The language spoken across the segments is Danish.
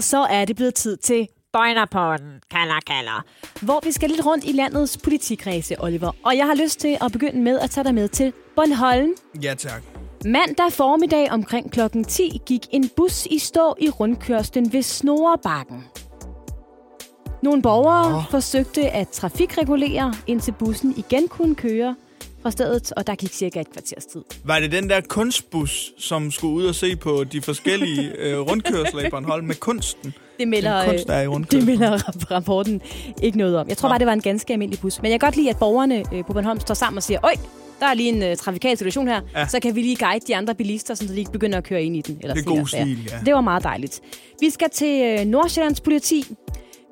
så er det blevet tid til Bøjnerpodden, kalder kalder, hvor vi skal lidt rundt i landets politikredse, Oliver. Og jeg har lyst til at begynde med at tage dig med til Bornholm. Ja, tak. Mandag formiddag omkring klokken 10 gik en bus i stå i rundkørslen ved Snorebakken. Nogle borgere Nå. forsøgte at trafikregulere, indtil bussen igen kunne køre fra stedet, og der gik cirka et kvarters tid. Var det den der kunstbus, som skulle ud og se på de forskellige øh, rundkørsler i Bornholm med kunsten? Det melder, Den kunst, der er i øh, det rundkørslen. melder rap- rapporten ikke noget om. Jeg tror bare, det var en ganske almindelig bus. Men jeg kan godt lide, at borgerne øh, på Bornholm står sammen og siger, Øj, der er lige en øh, trafikal situation her, Ja. så kan vi lige guide de andre bilister, så de ikke begynder at køre ind i den. Eller Det er god stil, ja. Det var meget dejligt. Vi skal til øh, Nordsjællands politi.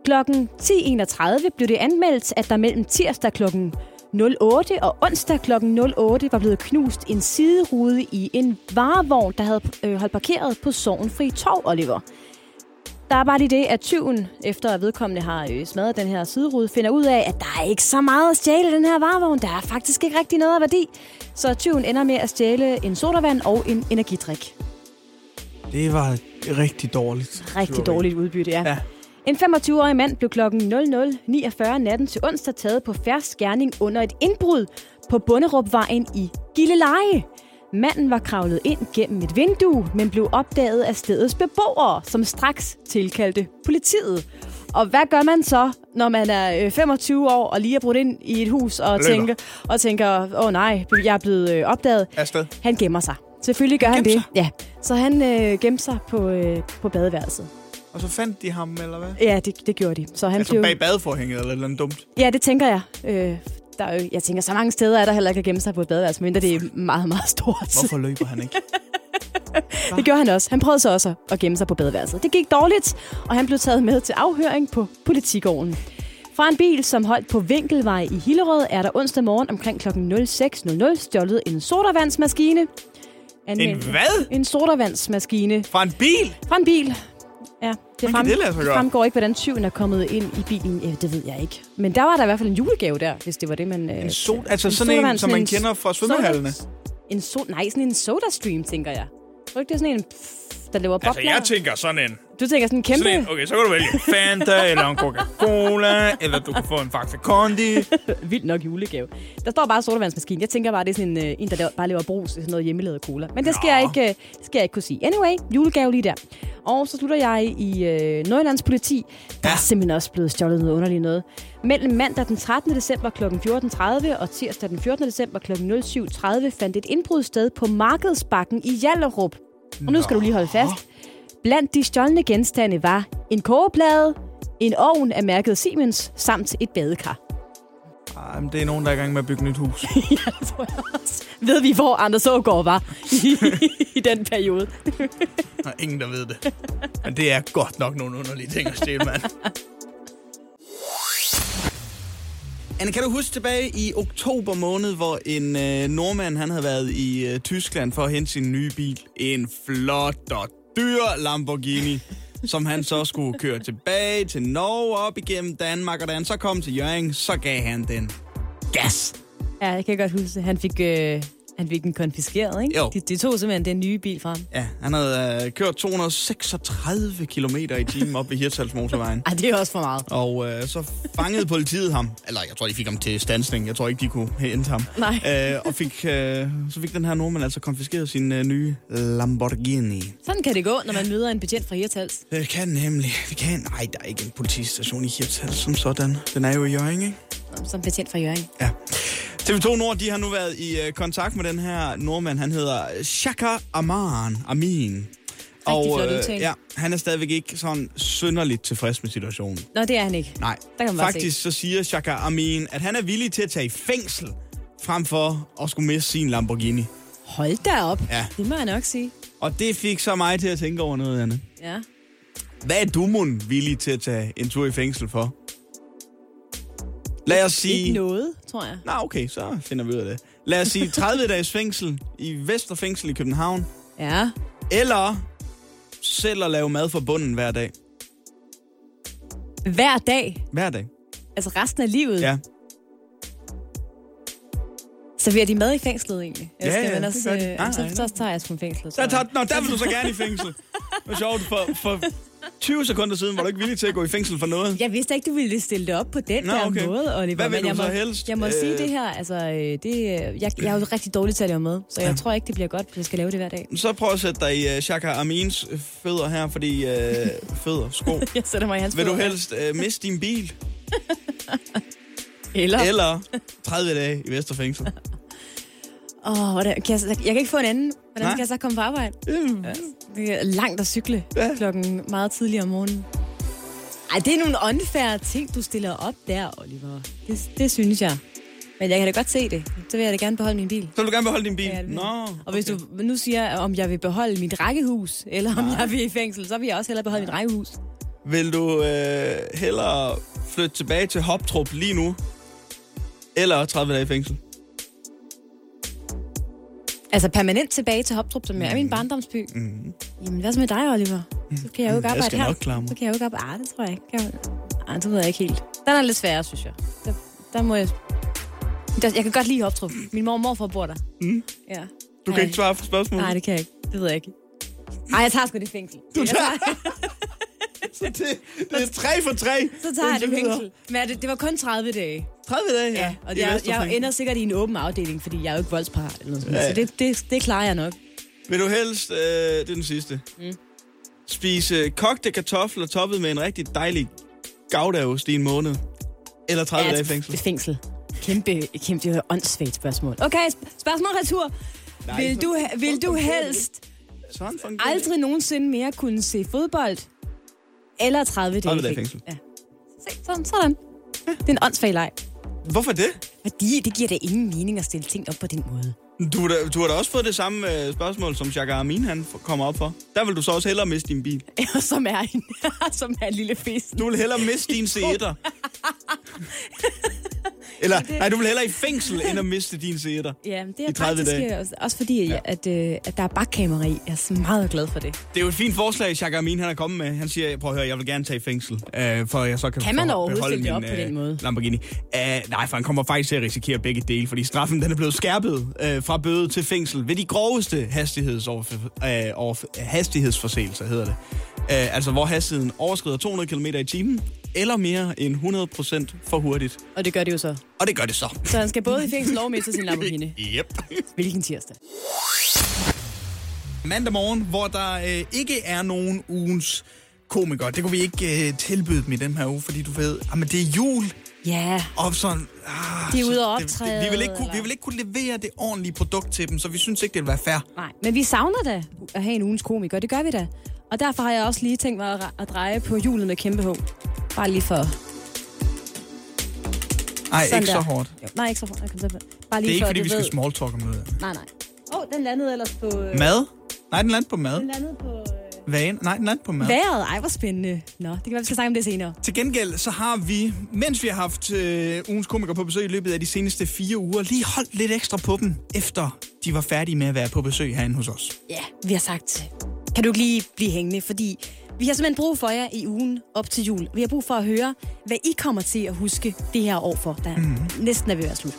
Klokken 10.31 blev det anmeldt, at der mellem tirsdag klokken 08 og onsdag klokken 08 var blevet knust en siderude i en varevogn, der havde øh, holdt parkeret på Sorgenfri Torv, Oliver. Der er bare lige det, at tyven, efter at vedkommende har øh, smadret den her siderude, finder ud af, at der er ikke så meget at stjæle i den her varevogn. Der er faktisk ikke rigtig noget af værdi. Så tyven ender med at stjæle en sodavand og en energidrik. Det var rigtig dårligt. Rigtig dårligt udbytte, ja. Ja. En 25-årig mand blev kl. 00.49 natten til onsdag taget på færds skærning under et indbrud på Bunderupvejen i Gilleleje. Manden var kravlet ind gennem et vindue, men blev opdaget af stedets beboere, som straks tilkaldte politiet. Og hvad gør man så, når man er øh, 25 år og lige er brudt ind i et hus og Løber. tænker, og tænker, åh oh, nej, jeg er blevet øh, opdaget. Afsted. Han gemmer sig. Selvfølgelig gør han gemte det. sig? Ja. Så han øh, gemte sig på, øh, på badeværelset. Og så fandt de ham, eller hvad? Ja, det, det gjorde de. Så han Altså blev... bag badeforhænget, eller noget dumt. Ja, det tænker jeg. Øh, der er jo, jeg tænker, så mange steder er der heller ikke at gemme sig på et badeværelse, mindre det er meget, meget stort. Hvorfor løber han ikke? Det gjorde han også. Han prøvede så også at gemme sig på badeværelset. Det gik dårligt, og han blev taget med til afhøring på politigården. Fra en bil, som holdt på Vinkelvej i Hillerød, er der onsdag morgen omkring kl. 06.00 stjålet en sodavandsmaskine. En Anmeldt- hvad? En sodavandsmaskine Fra en bil? fra en bil. Ja, det, kan det gøre? fremgår ikke, hvordan tyven er kommet ind i bilen. Ja, det ved jeg ikke. Men der var der i hvert fald en julegave der, hvis det var det, man... En sol, altså sådan en, som man en kender fra svømmehallene. En so, nej, sådan en soda stream, tænker jeg. Tror ikke, det er sådan en, pff, der laver bobler? Altså, jeg tænker sådan en. Du tænker sådan en kæmpe... Sådan en. Okay, så kan du vælge Fanta, eller en Coca-Cola, eller du kan få en Faxe Kondi. Vildt nok julegave. Der står bare sodavandsmaskine. Jeg tænker bare, det er sådan en, øh, en der bare laver brus i sådan noget hjemmelavet cola. Men det skal, Nå. jeg ikke, øh, det skal jeg ikke kunne sige. Anyway, julegave lige der. Og så slutter jeg i øh, Nordjyllands politi. Der Ja. er simpelthen også blevet stjålet noget underligt noget. Mellem mandag den 13. december kl. 14.30 og tirsdag den 14. december kl. 07.30 fandt et indbrud sted på Markedsbakken i Hjallerup. Og nu skal du lige holde fast. Blandt de stjålne genstande var en kogeplade, en ovn af mærket Siemens samt et badekar. Ej, men det er nogen, der er i gang med at bygge nyt hus. Ja, det tror jeg også. Ved vi, hvor Anders Ågaard var i, i den periode? Der er ingen, der ved det. Men det er godt nok nogle underlige ting at stjæle, mand. Anne, kan du huske tilbage i oktober måned, hvor en øh, nordmand han havde været i øh, Tyskland for at hente sin nye bil? En flot dyr Lamborghini, som han så skulle køre tilbage til Norge op igennem Danmark, og da han så kom til Jørgen, så gav han den gas. Ja, jeg kan godt huske, han fik, øh, han fik den konfiskeret, ikke? Jo. De, de tog simpelthen den nye bil frem. Ja, han havde øh, kørt 236 km i timen op ved Hirtshals motorvejen. Ej, det er også for meget. Og øh, så fangede politiet ham. Eller jeg tror, de fik ham til stansning. Jeg tror ikke, de kunne hente ham. Nej. Øh, og fik, øh, så fik den her nordmand altså konfiskeret sin øh, nye Lamborghini. Sådan kan det gå, når man møder en betjent fra Hirtals. Det kan nemlig. Det kan. Nej, der er ikke en politistation i Hirtshals som sådan. Den er jo i Jørgen, ikke? Som betjent fra Jørgen. Ja. TV2 Nord, de har nu været i øh, kontakt med den her nordmand. Han hedder Shaka Aman Amin. flot øh, ja, han er stadigvæk ikke sådan synderligt tilfreds med situationen. Nå, det er han ikke. Nej, Der kan man faktisk så siger Shaka Amin, at han er villig til at tage i fængsel, frem for at skulle miste sin Lamborghini. Hold da op. Ja. Det må jeg nok sige. Og det fik så mig til at tænke over noget, Anne. Ja. Hvad er du mon villig til at tage en tur i fængsel for? Lad os sige... Ikke noget, tror jeg. Nå, okay, så finder vi ud af det. Lad os sige 30 dages fængsel i Vesterfængsel i København. Ja. Eller selv at lave mad for bunden hver dag. Hver dag. Hver dag. Altså resten af livet. Ja. Serverer de mad i fængslet egentlig? Eller Ja, skal ja, man det også, gør de. øh, Nej, så, nej, så tager jeg sgu fængslet. Så tager, nå, der vil du så gerne i fængsel. Det er sjovt, for, for 20 sekunder siden var du ikke villig til at gå i fængsel for noget. Jeg vidste ikke, du ville stille det op på den Nå, der okay. måde, Oliver. Hvad vil men du jeg så må, helst? Jeg må Øh, sige det her, altså, øh, det, øh, jeg, jeg er jo rigtig dårlig til at lave mad, så jeg tror ikke, det bliver godt, hvis jeg skal lave det hver dag. Så prøv at sætte dig i uh, Shaka Amins fødder her, fordi uh, fødder, sko. Jeg sætter mig i hans Vil du helst uh, miste din bil, Eller? eller 30 dage i Vesterfængsel? Åh, hvordan, kan jeg, jeg kan ikke få en anden. Hvordan Nej. skal jeg så komme på arbejde? Mm. Det er langt at cykle Ja. ja. klokken meget tidligere om morgenen. Ej, det er nogle unfair ting, du stiller op der, Oliver. Det, det synes jeg. Men jeg kan da godt se det. Så vil jeg da gerne beholde min bil. Så vil du gerne beholde din bil? Ja, Nå. Og hvis du nu siger, om jeg vil beholde mit rækkehus, eller om Nej. jeg vil i fængsel, så vil jeg også hellere beholde mit rækkehus. Vil du øh, hellere flytte tilbage til Hoptrup lige nu, eller 30 dage i fængsel? Altså permanent tilbage til Hoptrup, som er min barndomsby. Mm. Jamen, hvad så med dig, Oliver? Så kan jeg jo ikke Jeg arbejde skal her. nok klare mig. Så kan jeg jo ikke arbejde. Ah, det tror jeg ikke. Kan jeg... Ej, det ved jeg ikke helt. Den er lidt sværere, synes jeg. Der, der må jeg... Der, jeg kan godt lide Hoptrup. Min mor og morfar bor der. Mm. Ja. Du kan ikke svare på spørgsmålet? Nej, det kan jeg ikke. Det ved jeg ikke. Nej, jeg tager sgu det i fængsel. Du Jeg tager- Så det, det er tre for tre. Så tager jeg det fængsel. Men det, det var kun 30 dage. 30 dage, ja. Ja, og jeg, jeg ender sikkert i en åben afdeling, fordi jeg er jo ikke voldsparat. Eller noget sådan. Ja, Ja, ja. Så det, det, det klarer jeg nok. Vil du helst, øh, det er den sidste, mm. spise kogte kartofler toppet med en rigtig dejlig goudaost i en måned? Eller 30 dage i fængsel? Det fængsel. Kæmpe, kæmpe det er åndssvagt spørgsmål. Okay, sp- spørgsmål retur. Nej, Vil du, vil du det helst det. aldrig nogensinde mere kunne se fodbold? Eller 30 dage 30 dage i i fængsel? Ja. Se, sådan. sådan. Det er en åndssvag leg. Hvorfor det? Fordi det giver da ingen mening at stille ting op på den måde. Du, har da- du har da også fået det samme øh, spørgsmål, som Jacques Armin han kommer op for. Der vil du så også hellere miste din bil. Eller som er en, som er en lille fisk. Du vil hellere miste din C1'er. Eller, nej, du vil hellere i fængsel, end at miste din C1'er. Ja, men det I er 30 faktisk dage. også, også fordi, ja. at, øh, at der er bakkamera i. Jeg er så meget glad for det. Det er jo et fint forslag, Jacques Armin han er kommet med. Han siger, prøv at høre, jeg vil gerne tage i fængsel, øh, for jeg så kan, Kan man overhovedet det min, op på øh, den måde? Lamborghini. Uh, nej, for han kommer faktisk til at risikere begge dele, fordi straffen den er blevet skærpet øh, fra bøde til fængsel ved de groveste hastighedsover, øh, hastighedsforseelser, hedder det. Uh, altså, hvor hastigheden overskrider 200 km i timen, eller mere end 100% for hurtigt. Og det gør det jo så. Og det gør det så. Så han skal både i fængsel og miste sin Lamborghini. Yep. Hvilken tirsdag? mandag morgen, hvor der øh, ikke er nogen ugens komikere. Det kunne vi ikke øh, tilbyde dem i den her uge, fordi du ved, jamen det er jul, Ja, og sådan... Ah, De er ude at det- det- optræde, vi, vil ikke kunne, vi vil ikke kunne levere det ordentlige produkt til dem, så vi synes ikke, det vil være fair. nej. Men vi savner da at have en ugens komiker. Det gør vi da. Og derfor har jeg også lige tænkt mig at, at dreje på hjulet med kæmpe H. Bare lige for... Nej, ikke der. så hårdt. Jo, nej, ikke så hårdt. Jeg kan tage- Bare lige Det er ikke, for, fordi vi skal ved... smalltalk om noget. Nej, nej. Åh, oh, den landede ellers på... Øh... Mad? Nej, den landte på mad. Den landede på... Øh... Vane? Nej, den landte på mad. Vejret. Ej, hvor spændende. Nå, det kan være, vi skal snakke om det senere. Til gengæld, så har vi, mens vi har haft øh, ugens komiker på besøg i løbet af de seneste fire uger, lige holdt lidt ekstra på dem, efter de var færdige med at være på besøg herinde hos os. Ja, vi har sagt, kan du ikke lige blive hængende, fordi vi har simpelthen brug for jer i ugen op til jul. Vi har brug for at høre, hvad I kommer til at huske det her år for, der mm. næsten er ved at være slut.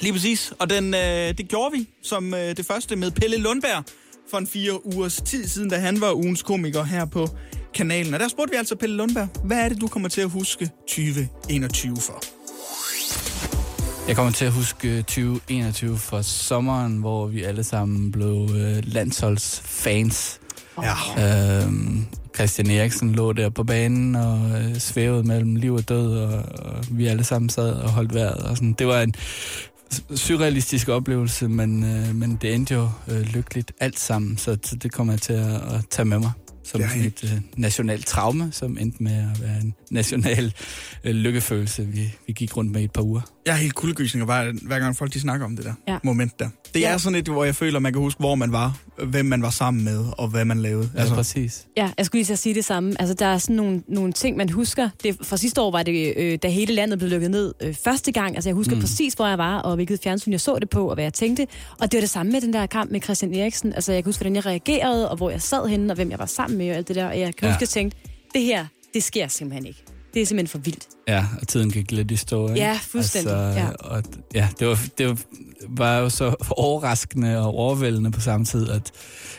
Lige præcis. Og den, øh, det gjorde vi som øh, det første med Pelle Lundberg for en fire ugers tid siden, da han var ugens komiker her på kanalen. Og der spurgte vi altså Pelle Lundberg, hvad er det, du kommer til at huske 2021 for? Jeg kommer til at huske 2021 fra sommeren, hvor vi alle sammen blev øh, landsholdsfans. Ja. Øhm, Christian Eriksen lå der på banen og øh, svævede mellem liv og død, og, og vi alle sammen sad og holdt vejret. Og sådan. Det var en surrealistisk oplevelse, men, øh, men det endte jo øh, lykkeligt alt sammen, så, så det kommer jeg til at, at tage med mig som Ja, sådan et øh, nationalt traume, som endte med at være en national øh, lykkefølelse, vi, vi gik rundt med i et par uger. Jeg er helt kuldegysninger, hver, hver gang folk de snakker om det der Ja. moment der. Det Ja. er sådan et, hvor jeg føler, man kan huske, hvor man var, hvem man var sammen med, og hvad man lavede. Ja, altså, præcis. Ja, jeg skulle lige til at sige det samme. Altså, der er sådan nogle, nogle ting, man husker. Det, fra sidste år var det, øh, da hele landet blev lukket ned øh, første gang. Altså, jeg husker mm. præcis, hvor jeg var, og hvilket fjernsyn jeg så det på, og hvad jeg tænkte. Og det var det samme med den der kamp med Christian Eriksen. Altså, jeg kan huske, hvordan jeg reagerede, og hvor jeg sad henne, og hvem jeg var sammen med, og alt det der. Og jeg kan Ja. huske, at jeg tænkte, det her, det sker simpelthen ikke. Det er simpelthen for vildt. Ja, og tiden gik lidt i stå. Ikke? Ja, fuldstændig, ja. Og, ja, det var, det var, var jo så overraskende og overvældende på samme tid, at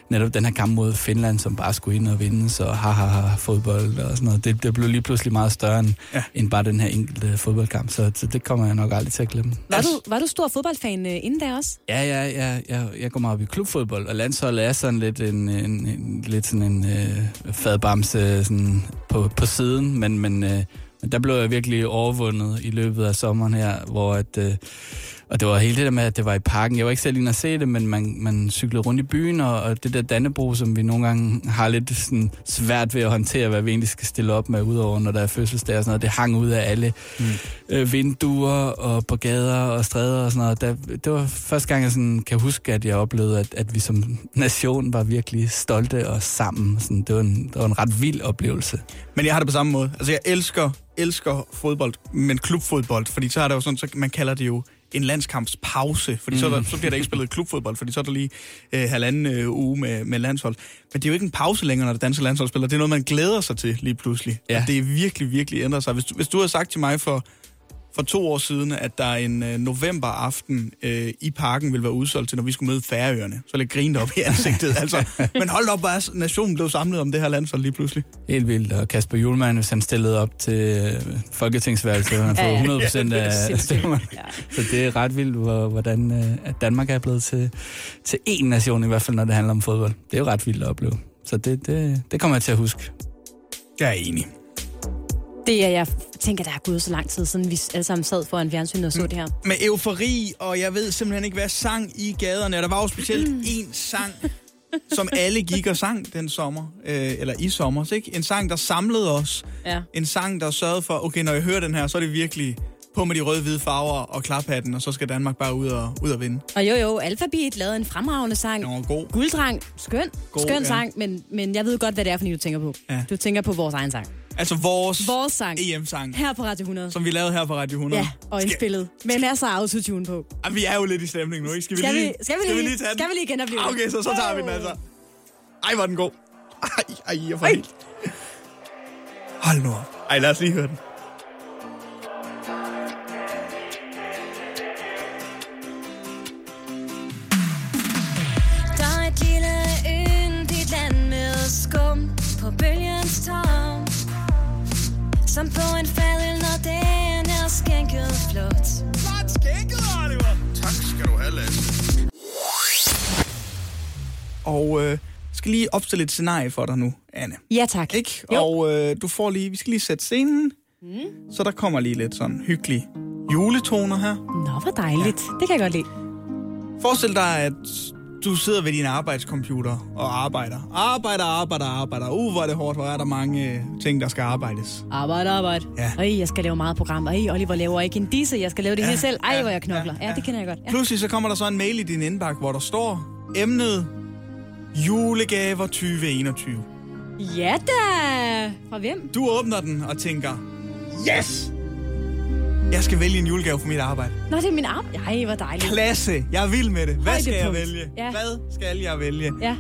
netop den her kamp mod Finland, som bare skulle ind og vinde, så ha, ha, ha fodbold og sådan noget, det, det blev lige pludselig meget større end, ja. end bare den her enkelte fodboldkamp, så, så det kommer jeg nok aldrig til at glemme. Var du, var du stor fodboldfan uh, inden da også? Ja, ja, ja, ja, jeg går meget op i klubfodbold, og landsholdet er sådan lidt en, en, en lidt sådan en uh, fadbamse sådan på, på siden, men, men uh, men der blev jeg virkelig overvundet i løbet af sommeren her, hvor at, øh, og det var hele det der med, at det var i parken. Jeg var ikke selv inde at se det, men man, man cyklede rundt i byen, og, og det der Dannebro, som vi nogle gange har lidt sådan svært ved at håndtere, hvad vi egentlig skal stille op med, udover når der er fødselsdag og sådan noget, det hang ud af alle mm. øh, vinduer og på gader og stræder og sådan noget. Der, det var første gang, jeg sådan kan huske, at jeg oplevede, at, at vi som nation var virkelig stolte og sammen. Sådan, det, var en, det var en ret vild oplevelse. Men jeg har det på samme måde. Altså, jeg elsker, elsker fodbold, men klubfodbold, fordi så er det jo sådan, så man kalder det jo en landskampspause, fordi mm. så, der, så bliver der ikke spillet klubfodbold, fordi så er der lige øh, halvanden øh, uge med, med landshold. Men det er jo ikke en pause længere, når det danske landshold spiller. Det er noget, man glæder sig til lige pludselig. Ja. Og det er virkelig, virkelig ændret sig. Hvis du, hvis du havde sagt til mig for for to år siden, at der en øh, novemberaften øh, i parken ville være udsolgt til, når vi skulle møde Færøerne. Så lidt grinte op i ansigtet. altså. Men hold op, hvor nationen blev samlet om det her land så lige pludselig. Helt vildt. Og Kasper Julemand, hvis han stillede op til øh, folketingsvalget, så han fået 100 procent af stemmer. Så det er ret vildt, hvordan øh, at Danmark er blevet til, til én nation, i hvert fald når det handler om fodbold. Det er jo ret vildt at opleve. Så det, det, det kommer jeg til at huske. Jeg er enig. Det er, jeg tænker, der er gået så lang tid siden, vi alle sammen sad foran fjernsynet og så mm. det her. Med eufori, og jeg ved simpelthen ikke, hvad sang i gaderne. Der var jo specielt en sang, som alle gik og sang den sommer, øh, eller i sommer, ikke? En sang, der samlede os. Ja. En sang, der sørgede for, okay, når jeg hører den her, så er det virkelig på med de røde-hvide farver og klaphatten, og så skal Danmark bare ud og, ud og vinde. Og jo, jo, Alphabet lavede en fremragende sang. var god. Guldrang, skøn, god, skøn ja. sang, men, men jeg ved godt, hvad det er, for du tænker på. Ja. Du tænker på vores egen sang. Altså vores, vores sang. EM-sang. Her på Radio 100. Som vi lavede her på Radio 100. Ja, og indspillet. Men er så autotune på. Ja, vi er jo lidt i stemning nu, ikke? Skal vi, skal lige, vi, skal vi, skal lige, vi lige tage den? Skal vi lige genopleve ah, Okay, så, så tager vi den altså. Ej, var den god. Ej, ej, jeg får helt... Hold nu op. Ej, lad os lige høre den. Som på en fadel, når den er skænket flot. Flot skænket, Oliver! Tak skal du have, Lasse. Og øh, skal lige opstille et scenarie for dig nu, Anne. Ja, tak. Ikke? Jo. Og øh, du får lige, vi skal lige sætte scenen. Mm. Så der kommer lige lidt sådan hyggelig juletoner her. Nå, hvor dejligt. Ja. Det kan jeg godt lide. Forestil dig, at du sidder ved din arbejdscomputer og arbejder. Arbejder, arbejder, arbejder. Uh, hvor er det hårdt, hvor er der mange øh, ting, der skal arbejdes. Arbejde, arbejde. Ja. Ej, jeg skal lave meget program. Ej, Oliver laver ikke en disse, jeg skal lave det ja, hele selv. Ej, ja, hvor jeg knokler. Ja, ja, det kender jeg godt. Ja. Pludselig så kommer der så en mail i din indbakke, hvor der står emnet julegaver 2021. Ja da! Fra hvem? Du åbner den og tænker, yes! Jeg skal vælge en julegave for mit arbejde. Nå, det er min arbejde. Ej, hvor dejligt. Klasse. Jeg er vild med det. Hvad skal jeg vælge? Ja. Hvad skal jeg vælge? Ja.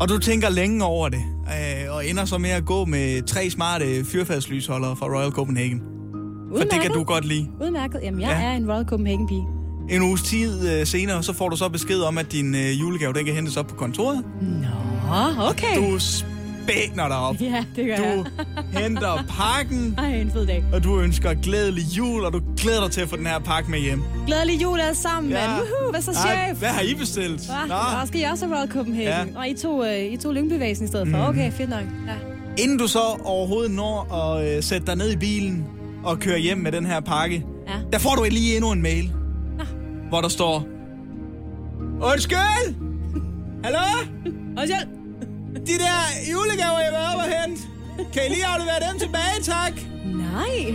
Og du tænker længe over det, øh, og ender så med at gå med tre smarte fyrfærdslysholdere fra Royal Copenhagen. Udmærket. For det kan du godt lide. Udmærket. Jamen, jeg ja. er en Royal Copenhagen-pige. En uges tid øh, senere, så får du så besked om, at din øh, julegave, den kan hentes op på kontoret. Nå, okay. Og du spækner dig op. Ja, det gør du jeg. henter pakken. Ej, en fed dag. Og du ønsker glædelig jul, og du glæder dig til at få den her pakke med hjem. Glædelig jul alle sammen, ja. mand. Woohoo, hvad så, chef? Ej, hvad har I bestilt? Nå. Nå, skal I også have Royal Copenhagen? Ja. Og I to, uh, I to lyngbevægelsen i stedet for? Mm. Okay, fedt nok. Ja. Inden du så overhovedet når at uh, sætte dig ned i bilen og køre hjem med den her pakke, ja. der får du lige endnu en mail, Nå. hvor der står, Undskyld! Hallo? Undskyld? De der julegaver, jeg var oppe og hente. Kan I lige aflevere dem tilbage, tak? Nej.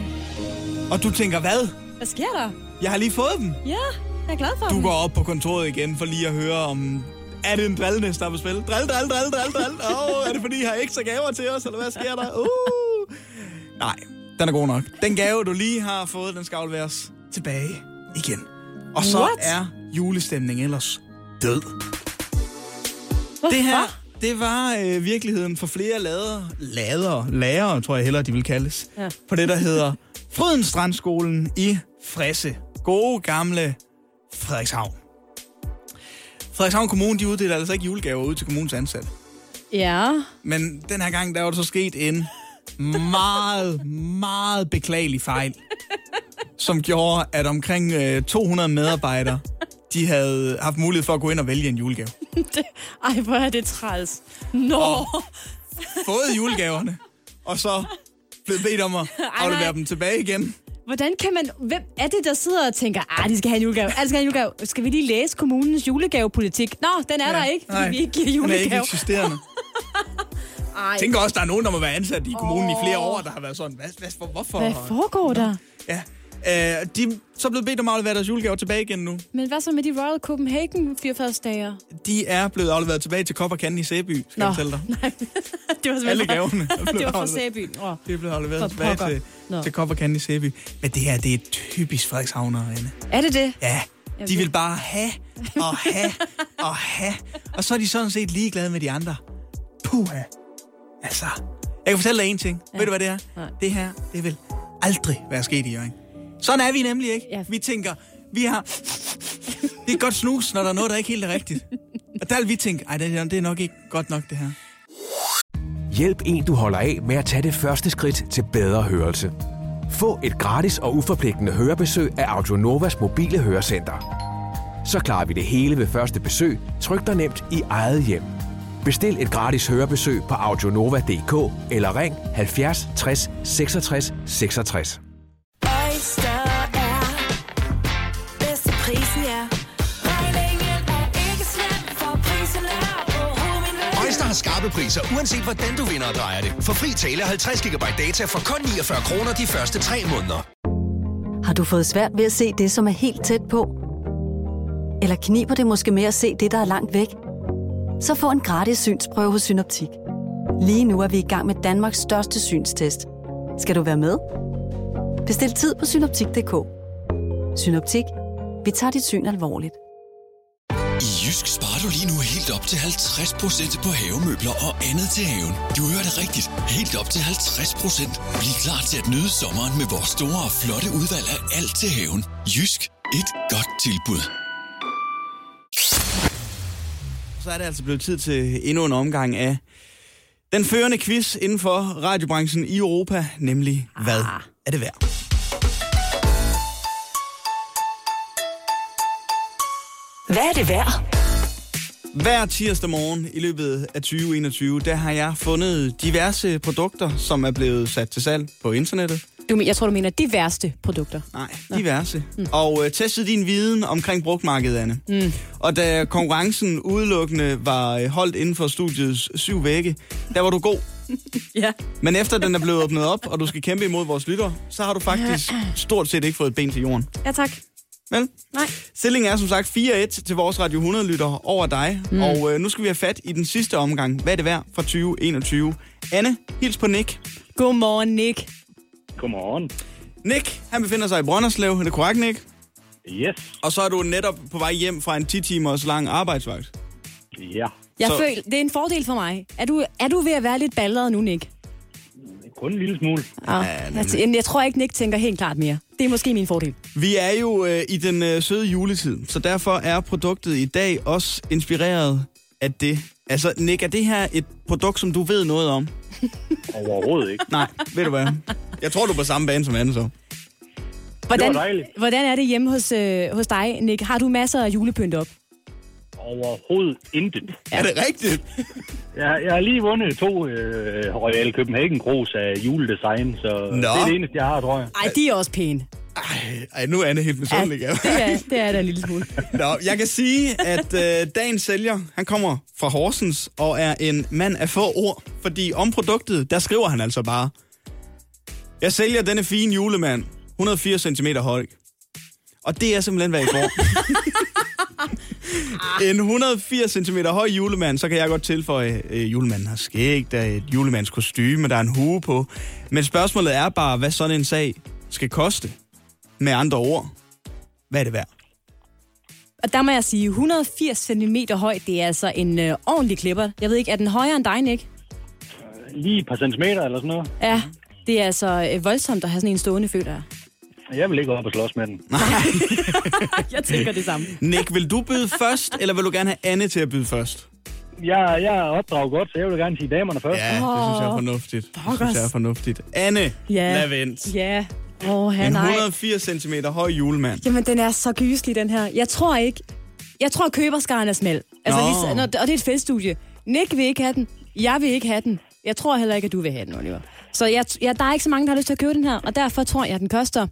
Og du tænker, hvad? Hvad sker der? Jeg har lige fået dem. Ja, jeg er glad for Du dem. går op på kontoret igen for lige at høre om... Er det en drillenæs, der er på spil? Drill, drill, drill, drill, drill. Åh, oh, er det fordi, I har ekstra gaver til os, eller hvad sker der? Uh. Nej, den er god nok. Den gave, du lige har fået, den skal afleveres tilbage igen. Og så What? er julestemningen ellers død. Hvorfor? Det her det var øh, virkeligheden for flere lader, lader, lærere, tror jeg hellere, de vil kaldes, ja. på det, der hedder Fryden Strandskolen i Fresse. Gode gamle Frederikshavn. Frederikshavn Kommune, de uddeler altså ikke julegaver ud til kommunens ansatte. Ja. Men den her gang, der var der så sket en meget, meget beklagelig fejl, som gjorde, at omkring øh, 200 medarbejdere, de havde haft mulighed for at gå ind og vælge en julegave. Ej, hvor er det træls. Nå. Og- Fået julegaverne, og så blevet bedt om at aflevere nej. dem tilbage igen. Hvordan kan man... Hvem er det, der sidder og tænker, ah, de skal have en julegave, ah, de skal have en julegave. Skal vi lige læse kommunens julegavepolitik? Nå, den er ja, der ikke, fordi Nej, vi ikke giver Den er julegave. ikke eksisterende. Ej, Jeg tænker også, der er nogen, der må være ansat i kommunen i flere år, der har været sådan, hvad, hvad, for, hvorfor? hvad foregår der? Ja. Øh, de er så blevet bedt om at aflevere deres julegaver tilbage igen nu. Men hvad så med de Royal Copenhagen fyrfærdsdager? De er blevet afleveret tilbage til Kop Candy i Sæby, skal Nå, jeg fortælle dig. nej. det var Alle gaverne. er det var fra. Sæby. Oh. Det er blevet afleveret For tilbage pokker. til, Nå. til Kop Candy i Sæby. Men det her, det er typisk Frederikshavner, Anne. Er det det? Ja, Jeg de vil bare have og have og have. Og så er de sådan set ligeglade med de andre. Puha. Altså, jeg kan fortælle dig en ting. Ja. Ved du, hvad det er? Nej. Det her, det vil aldrig være sket i Jørgen. Sådan er vi nemlig ikke. Ja. Vi tænker, vi har... Det er godt snus, når der er noget, der ikke helt er rigtigt. Og der vil vi tænke, ej, det er, det er nok ikke godt nok, det her. Hjælp en, du holder af med at tage det første skridt til bedre hørelse. Få et gratis og uforpligtende hørebesøg af Audionovas mobile hørecenter. Så klarer vi det hele ved første besøg, tryk dig nemt i eget hjem. Bestil et gratis hørebesøg på audionova.dk eller ring 70 60 66 66. skrappe priser, uanset hvordan du vinder og drejer det. For fri tale 50 GB data for kun 49 kroner de første 3 måneder. Har du fået svært ved at se det, som er helt tæt på? Eller kniber det måske med at se det, der er langt væk? Så få en gratis synsprøve hos Synoptik. Lige nu er vi i gang med Danmarks største synstest. Skal du være med? Bestil tid på synoptik.dk. Synoptik. Vi tager dit syn alvorligt. Jysk sparer du lige nu helt op til 50% på havemøbler og andet til haven. Du hørte rigtigt. Helt op til 50%. Bliv klar til at nyde sommeren med vores store og flotte udvalg af alt til haven. Jysk. Et godt tilbud. Så er det altså blevet tid til endnu en omgang af den førende quiz inden for radiobranchen i Europa, nemlig hvad er det værd? Hvad er det værd? Hver tirsdag morgen i løbet af 2021, der har jeg fundet diverse produkter, som er blevet sat til salg på internettet. Du, jeg tror, du mener de værste produkter. Nej, diverse. Mm. Og øh, testet din viden omkring brugtmarkedet, Anne. Mm. Og da konkurrencen udelukkende var øh, holdt inden for studiets syv vægge, der var du god. Ja. Men efter den er blevet åbnet op, og du skal kæmpe imod vores lytter, så har du faktisk stort set ikke fået et ben til jorden. Ja, tak. Vel? Nej. Stillingen er som sagt 4-1 til vores Radio 100-lytter over dig. Mm. Og øh, nu skal vi have fat i den sidste omgang. Hvad er det værd fra 2021? Anne, hils på Nick. Godmorgen, Nick. Godmorgen. Nick, han befinder sig i Brønderslev. Er det korrekt, Nick? Yes. Og så er du netop på vej hjem fra en 10 timers lang arbejdsvagt. Ja. Jeg Så- føler, det er en fordel for mig. Er du, er du ved at være lidt balleret nu, Nick? Kun en lille smule. Ja, jeg, jeg tror ikke, Nick tænker helt klart mere. Det er måske min fordel. Vi er jo øh, i den øh, søde juletid, så derfor er produktet i dag også inspireret af det. Altså, Nick, er det her et produkt, som du ved noget om? Overhovedet ikke. Nej, ved du hvad? Jeg tror, du er på samme bane som Anne, så. Hvordan, dejligt. hvordan er det hjemme hos, øh, hos dig, Nick? Har du masser af julepynt op? Overhovedet intet. Ja. Er det rigtigt? Jeg, jeg har lige vundet to øh, Royal Copenhagen Grus af juledesign, så Nå. det er det eneste, jeg har, tror jeg. Ej, de er også pæne. Ej, ej nu er Anne helt misundelig. Ja, det, er, det er da en lille smule. Nå, jeg kan sige, at øh, dagens sælger, han kommer fra Horsens og er en mand af få ord. Fordi om produktet, der skriver han altså bare. Jeg sælger denne fine julemand, 180 cm høj. Og det er simpelthen, hvad I får. en 180 cm høj julemand, så kan jeg godt tilføje, øh, julemanden har skæg, der er et julemands kostyme, der er en hue på. Men spørgsmålet er bare, hvad sådan en sag skal koste. Med andre ord, hvad er det værd? Og der må jeg sige, 180 cm høj, det er altså en øh, ordentlig klipper. Jeg ved ikke, er den højere end dig, Nick? Lige et par centimeter eller sådan noget. Ja. Det er altså øh, voldsomt at have sådan en stående, føler jeg. Jeg vil ikke op og slås med den. Jeg tænker det samme. Nick, vil du byde først, eller vil du gerne have Anne til at byde først? Jeg, jeg er opdraget godt, så jeg vil gerne sige damerne først. Ja, det synes jeg er fornuftigt. Det synes jeg er fornuftigt. Anne Ja. Lavent. Ja. Åh, oh, En nej. 180 cm høj julemand. Jamen, den er så gyselig, den her. Jeg tror ikke... Jeg tror, køberskaren er smal. Altså, Nå. lige, når, og det er et feststudie. Nick vil ikke have den. Jeg vil ikke have den. Jeg tror heller ikke, at du vil have den, Oliver. Så jeg, jeg, der er ikke så mange, der har lyst til at købe den her. Og derfor tror jeg, at den koster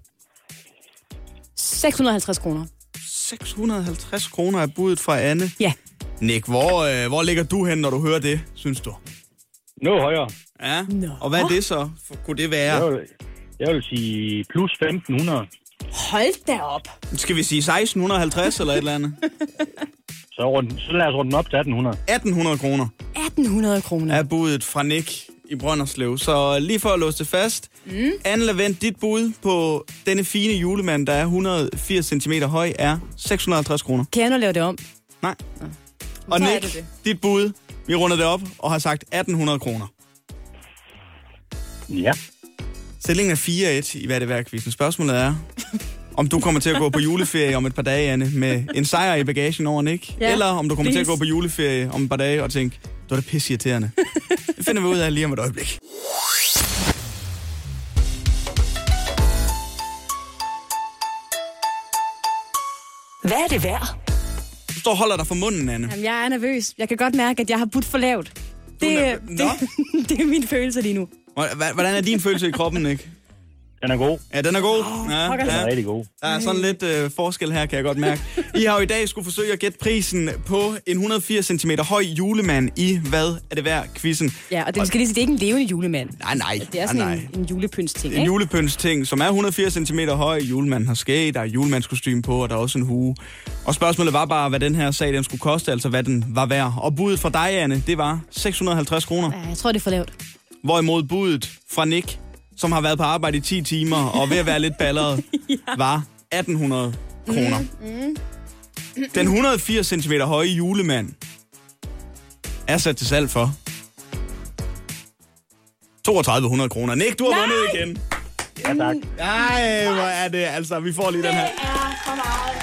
650 kroner. 650 kroner er budet fra Anne. Ja. Nick, hvor, øh, hvor ligger du hen, når du hører det, synes du? Noget højere. Ja, Nå. og hvad er det så? For, kunne det være? Jeg vil, jeg vil sige plus 1500. Hold da op. Skal vi sige 1650 eller et eller andet? Så, rund, så lad os runde den op til 1800. 1800 kroner 1800 kroner. er budet fra Nick i Brønderslev. Så lige for at låse det fast. Mm. Anne Lavent, dit bud på denne fine julemand, der er 180 cm høj, er 650 kroner. Kan jeg nu lave det om? Nej. Og Så Nick, det det. dit bud, vi runder det op og har sagt 1800 kroner. Ja. Stillingen er 4-1 i hvad det værd quizzen. Spørgsmålet er, om du kommer til at gå på juleferie om et par dage, Anne, med en sejr i bagagen over Nick. Ja, eller om du kommer til at please. gå på juleferie om et par dage og tænke, det var da pisse irriterende. Det finder vi ud af lige om et øjeblik. Hvad er det værd? Du står og holder dig for munden, Anne. Jamen, jeg er nervøs. Jeg kan godt mærke, at jeg har budt for lavt. Det, er det, det, det er min følelse lige nu. Hvordan er din følelse i kroppen, Nick? Den er god. Ja, den er god. Ja, pokker. Den er rigtig god. Der er sådan lidt øh, forskel her, kan jeg godt mærke. I har jo i dag skulle forsøge at gætte prisen på en 180 cm høj julemand i Hvad er det værd? Quizzen. Ja, og det, vi skal lige sige, det er ikke en levende julemand. Nej, nej. Det er nej, sådan nej. en, en julepyntsting, En ikke? julepyntsting, som er 180 cm høj. Julemanden har skæg, der er julemandskostyme på, og der er også en hue. Og spørgsmålet var bare, hvad den her sag den skulle koste, altså hvad den var værd. Og budet fra dig, Anne, det var 650 kroner. Ja, jeg tror, det er for lavt. Hvorimod budet fra Nick, som har været på arbejde i 10 timer og ved at være lidt balleret, var 1800 kroner. Den 180 cm høje julemand er sat til salg for 3200 kroner. Nick, du har vundet igen. Ja, tak. Ej, hvor er det altså. Vi får lige den her. er for meget.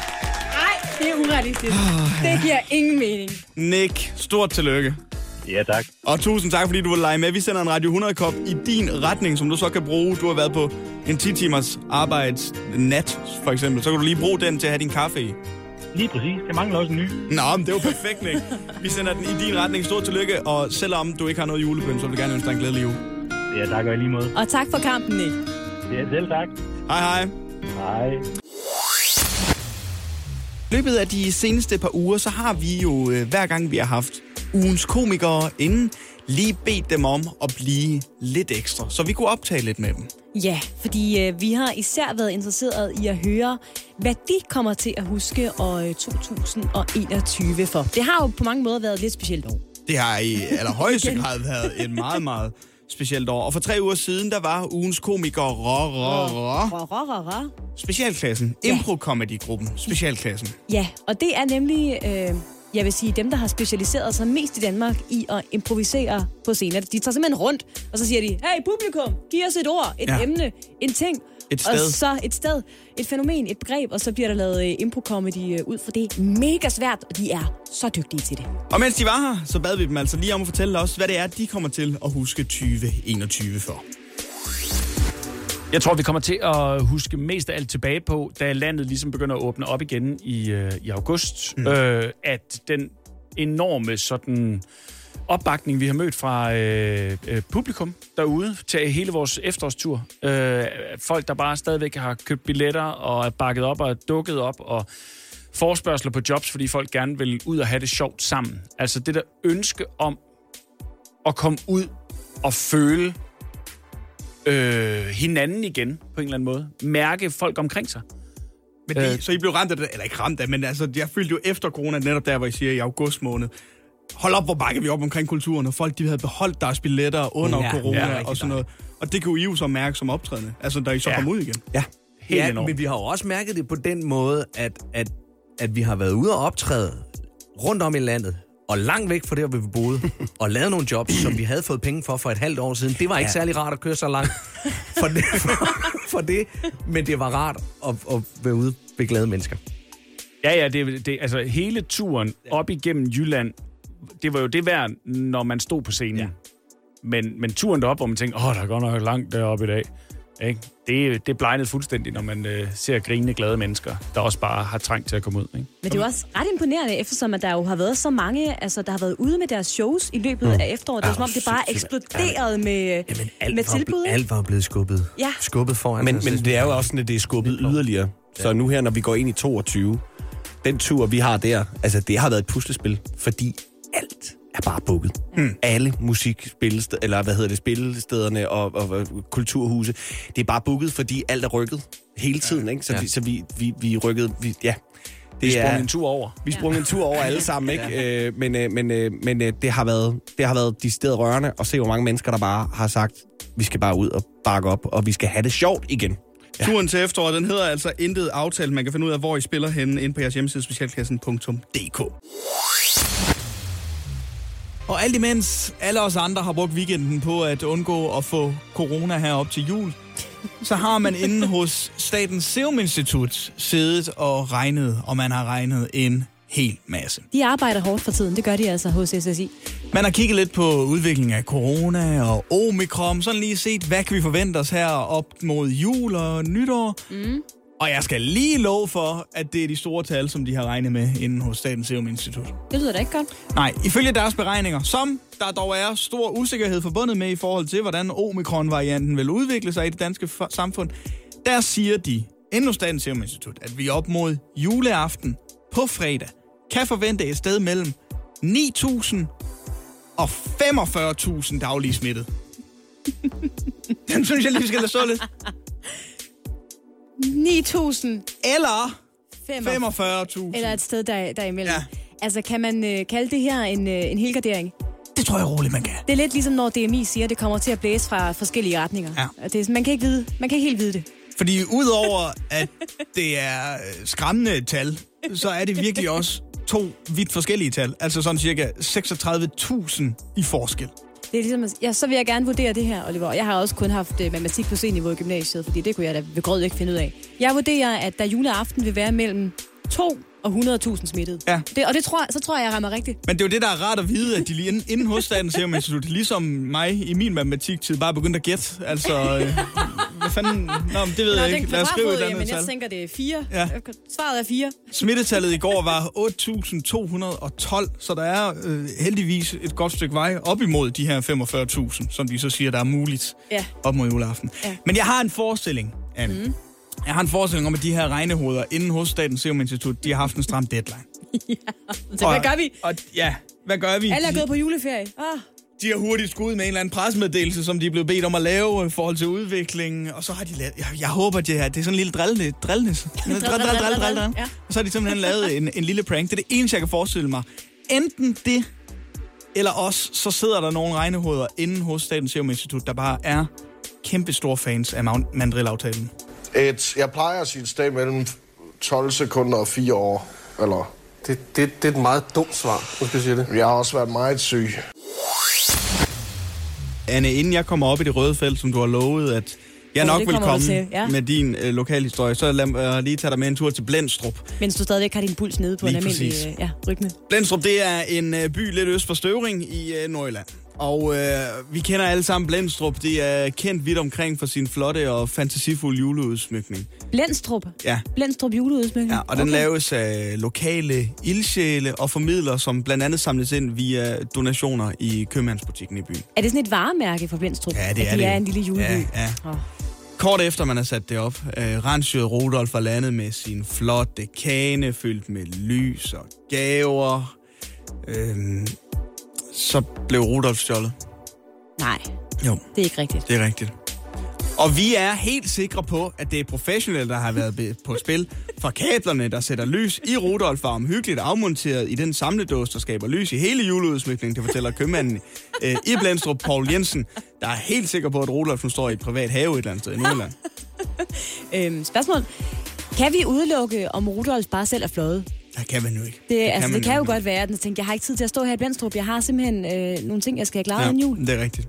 Nej, det er urealistisk. Det giver ingen mening. Nick, stort tillykke. Ja, tak. Og tusind tak, fordi du vil lege med. Vi sender en Radio 100-kop i din retning, som du så kan bruge. Du har været på en 10-timers arbejdsnat, for eksempel. Så kan du lige bruge den til at have din kaffe i. Lige præcis. Jeg mangler også en ny. Nå, men det er jo perfekt, Nick. Vi sender den i din retning. Stort tillykke. Og selvom du ikke har noget julepynt, så vil jeg gerne ønske dig en glædelig jul. Ja, tak og i lige måde. Og tak for kampen, Nick. Ja, selv tak. Hej, hej. Hej. I løbet af de seneste par uger, så har vi jo, øh, hver gang vi har haft ugens komikere inden, lige bedt dem om at blive lidt ekstra, så vi kunne optage lidt med dem. Ja, fordi øh, vi har især været interesseret i at høre, hvad de kommer til at huske år øh, 2021 for. Det har jo på mange måder været et lidt specielt år. Det har i allerhøjeste grad været et meget, meget specielt år. Og for tre uger siden, der var ugens komiker Rå, Rå, Rå. Rå, rå, rå, rå. Specialklassen. Impro-comedy-gruppen. Specialklassen. Ja, og det er nemlig, øh, jeg vil sige, dem, der har specialiseret sig mest i Danmark i at improvisere på scener. De tager simpelthen rundt, og så siger de, hey publikum, giv os et ord, et Ja. emne, en ting. Et Og sted. så et sted, et fænomen, et begreb, og så bliver der lavet øh, impro-comedy øh, ud for det. Mega svært, og de er så dygtige til det. Og mens de var her, så bad vi dem altså lige om at fortælle os, hvad det er, de kommer til at huske 2021 for. Jeg tror, vi kommer til at huske mest af alt tilbage på, da landet ligesom begynder at åbne op igen i, øh, i august, mm. øh, at den enorme sådan opbakning, vi har mødt fra øh, øh, publikum derude til hele vores efterårstur. Øh, folk, der bare stadigvæk har købt billetter og er bakket op og er dukket op og forspørgsler på jobs, fordi folk gerne vil ud og have det sjovt sammen. Altså det der ønske om at komme ud og føle øh, hinanden igen, på en eller anden måde. Mærke folk omkring sig. Men det, så I blev ramt af det, eller ikke ramt af, men altså, jeg følte jo efter corona, netop der, hvor I siger i august måned, hold op, hvor bakker vi op omkring kulturen, og folk de havde beholdt deres billetter under Ja, corona ja, og sådan noget. Og det kunne I jo så mærke som optrædende, altså da I så ja. kom ud igen. Ja, Helt ja enormt. men vi har jo også mærket det på den måde, at, at, at vi har været ude og optræde rundt om i landet, og langt væk fra der, hvor vi boede, og lavede nogle jobs, som vi havde fået penge for for et halvt år siden. Det var ikke Ja. særlig rart at køre så langt for det, for, for det men det var rart at, at være ude ved glade mennesker. Ja, ja, det, det, altså hele turen op igennem Jylland, det var jo det værd, når man stod på scenen. Ja. Men, men turen derop, hvor man tænker, åh, der er godt nok langt deroppe i dag. Ikke? Det, det blegnede fuldstændig, når man øh, ser grinende glade mennesker, der også bare har trængt til at komme ud. Ikke? Men det er jo også ret imponerende, eftersom at der jo har været så mange, altså der har været ude med deres shows i løbet Mm. af efteråret. Det er Ja, som om, det bare er sindssygt. eksploderet med, Alt med var, tilbud. ikke? alt var blevet skubbet, Ja. skubbet foran. Men, os. men det er jo også sådan, at det er skubbet yderligere. Så nu her, når vi går ind i 22, den tur, vi har der, altså det har været et puslespil, fordi er bare booket. Mm. Alle musikspillesteder, eller hvad hedder det, spillestederne og, og, og kulturhuse, det er bare booket, fordi alt er rykket hele tiden, ikke? Så, Ja. vi, så vi, vi, vi rykkede, vi, ja. Vi sprang en tur over. Vi sprang en tur over alle sammen, ikke? Øh, men øh, men, øh, men øh, det har været det har været de steder rørende at se, hvor mange mennesker, der bare har sagt, vi skal bare ud og bakke op, og vi skal have det sjovt igen. Ja. Turen til efteråret, den hedder altså Intet Aftalt. Man kan finde ud af, hvor I spiller henne inde på jeres hjemmeside, specialklassen.dk. Og alt imens alle os andre har brugt weekenden på at undgå at få corona her op til jul, så har man inde hos Statens Serum Institut siddet og regnet, og man har regnet en hel masse. De arbejder hårdt for tiden, det gør de altså hos SSI. Man har kigget lidt på udviklingen af corona og omikron, sådan lige set, hvad kan vi forvente os her op mod jul og nytår. Mm. Og jeg skal lige love for, at det er de store tal, som de har regnet med inden hos Statens Serum Institut. Det lyder da ikke godt. Nej, ifølge deres beregninger, som der dog er stor usikkerhed forbundet med i forhold til, hvordan omikron-varianten vil udvikle sig i det danske samfund, der siger de, inden hos Statens Serum Institut, at vi op mod juleaften på fredag kan forvente et sted mellem 9.000 og 45.000 daglige smittet. Den synes jeg lige, vi skal lade stå lidt. 9.000 Eller 45. 45.000. Eller et sted der, derimellem. Ja. Altså, kan man øh, kalde det her en, øh, en helgardering? Det tror jeg roligt, man kan. Det er lidt ligesom, når DMI siger, at det kommer til at blæse fra forskellige retninger. Ja. Det er, man, kan ikke vide, man kan ikke helt vide det. Fordi udover at det er øh, skræmmende tal, så er det virkelig også to vidt forskellige tal. Altså sådan cirka 36.000 i forskel. Det er ligesom, ja, så vil jeg gerne vurdere det her, Oliver. Jeg har også kun haft øh, matematik på C-niveau i gymnasiet, fordi det kunne jeg da ved grød ikke finde ud af. Jeg vurderer, at der juleaften vil være mellem 2 og 100.000 smittet. Ja. Det, og det tror, jeg- så tror jeg, jeg rammer rigtigt. Men det er jo det, der er rart at vide, at de lige inden, inden hos Statens Serum Institut, ligesom mig i min matematiktid, bare begyndte at gætte. Altså, øh, hvad fanden? Nå, men det ved Nå, jeg ikke. Lad os skrive et andet jeg tal. tænker, det er 4. Ja. Svaret er 4. Smittetallet i går var 8.212, så der er øh, heldigvis et godt stykke vej op imod de her 45.000, som de så siger, der er muligt Ja. op mod juleaften. Ja. Men jeg har en forestilling, Anne. Mm. Jeg har en forestilling om, at de her regnehoveder inden hos Statens Serum Institut, de har haft en stram deadline. Så hvad gør vi? Og, ja, hvad gør vi? Alle er gået på juleferie. Ah. de har hurtigt skudt med en eller anden pressemeddelelse, som de er blevet bedt om at lave i forhold til udviklingen. Og så har de lavet... Jeg, jeg håber, det er, det er sådan en lille drillende... Drillnes. Drill, drill, drill, drill, drill, drill. Ja. Og så har de simpelthen lavet en, en lille prank. Det er det eneste, jeg kan forestille mig. Enten det, eller også, så sidder der nogle regnehoveder inde hos Statens Serum Institut, der bare er kæmpe store fans af man- mandrillaftalen. Et, jeg plejer at sige et sted mellem 12 sekunder og 4 år. Eller... Det, det, det er et meget dumt svar, nu skal jeg sige det. Jeg har også været meget syg. Anne, inden jeg kommer op i det røde felt, som du har lovet, at jeg nok vil du komme til, ja. med din øh, lokalhistorie, så lad mig øh, lige tage dig med en tur til Blendstrup. Mens du stadigvæk har din puls nede på Lige en almindelig øh, ja, rytme. Blendstrup, det er en øh, by lidt øst for Støvring i øh, Nordjylland. Og øh, vi kender alle sammen Blendstrup. Det er kendt vidt omkring for sin flotte og fantasifulde juleudsmykning. Blendstrup. Ja. Blendstrup juleudsmykning. Ja, og den laves af lokale ildsjæle og formidler, som blandt andet samles ind via donationer i købmandsbutikken i byen. Er det sådan et varemærke for Blendstrup? Ja, det er de det er en lille juleby? Ja, ja. Oh. Kort efter man har sat det op, øh, Ransjød Rudolf var landet med sin flotte kane, fyldt med lys og gaver. Øhm, så blev Rudolf stjålet. Nej, Jo, det er ikke rigtigt. det er rigtigt. Og vi er helt sikre på, at det er professionelle, der har været på spil. For kablerne, der sætter lys i Rudolf, var omhyggeligt afmonteret i den samledås, der skaber lys i hele juleudsmykningen, det fortæller købmanden øh, i Blendstrup, Paul Jensen, der er helt sikker på, at Rudolf nu står i et privat have et eller andet sted i Nordjylland. Øhm, spørgsmål. Kan vi udelukke, om Rudolf bare selv er fløjet? Det kan man jo ikke. Det, det altså, man det kan jo ikke. godt være, at jeg tænkte, jeg har ikke tid til at stå her i Blendstrup. Jeg har simpelthen øh, nogle ting, jeg skal have klaret ja. inden jul. det er rigtigt.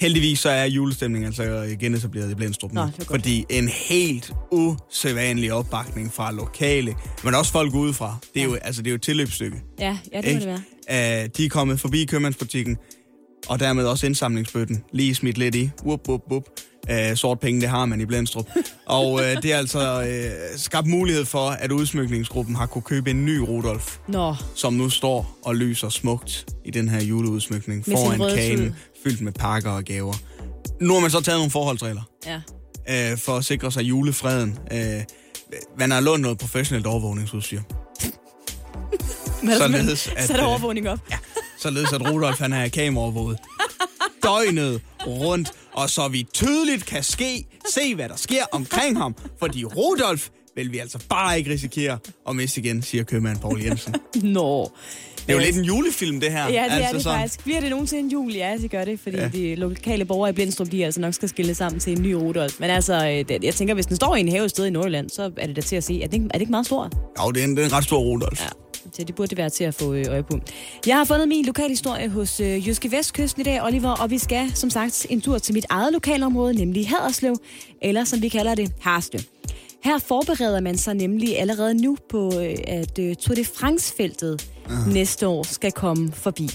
Heldigvis så er julestemningen altså genetableret i Blendstrup nu. Nå. Fordi en helt usædvanlig opbakning fra lokale, men også folk udefra. Det er jo, altså, det er jo et tilløbsstykke. Ja, ja det må det være. Uh, de er kommet forbi købmandsbutikken, og dermed også indsamlingsbøtten. Lige smidt lidt i. Wup, wup, wup. Uh, sort penge, det har man i Blendstrup. og uh, det er altså uh, skabt mulighed for, at udsmykningsgruppen har kunne købe en ny Rudolf, Nå, som nu står og lyser smukt i den her juleudsmykning Med foran kagen, fyldt med pakker og gaver. Nu har man så taget nogle forholdsregler ja. uh, for at sikre sig julefreden. Uh, man har lånt noget professionelt overvågningsudstyr. Men Således, så at, der øh, overvågning op. Ja. således at Rudolf han er kameraovervåget døgnet rundt, og så vi tydeligt kan ske, se hvad der sker omkring ham, fordi Rudolf vil vi altså bare ikke risikere at miste igen, siger købmand Paul Jensen. Nå. Det er jo lidt en julefilm, det her. Ja, det er altså det sådan. faktisk. Bliver det nogensinde en jul? Ja, det gør det, fordi Ja. ja. de lokale borgere i Blindstrup, de altså nok skal skille sammen til en ny Rudolf. Men altså, øh, jeg tænker, hvis den står i en have sted i Nordjylland, så er det da til at se. Er det, ikke- er det ikke meget stort? Jo, det er en, det er en ret stor Rudolf. Ja. Så det burde det være til at få øh, øje på. Jeg har fundet min lokalhistorie hos øh, Jyske Vestkysten i dag, Oliver, og vi skal som sagt en tur til mit eget lokalområde, nemlig Haderslev, eller som vi kalder det, Harslev. Her forbereder man sig nemlig allerede nu på, øh, at øh, Tour de France-feltet næste år skal komme forbi.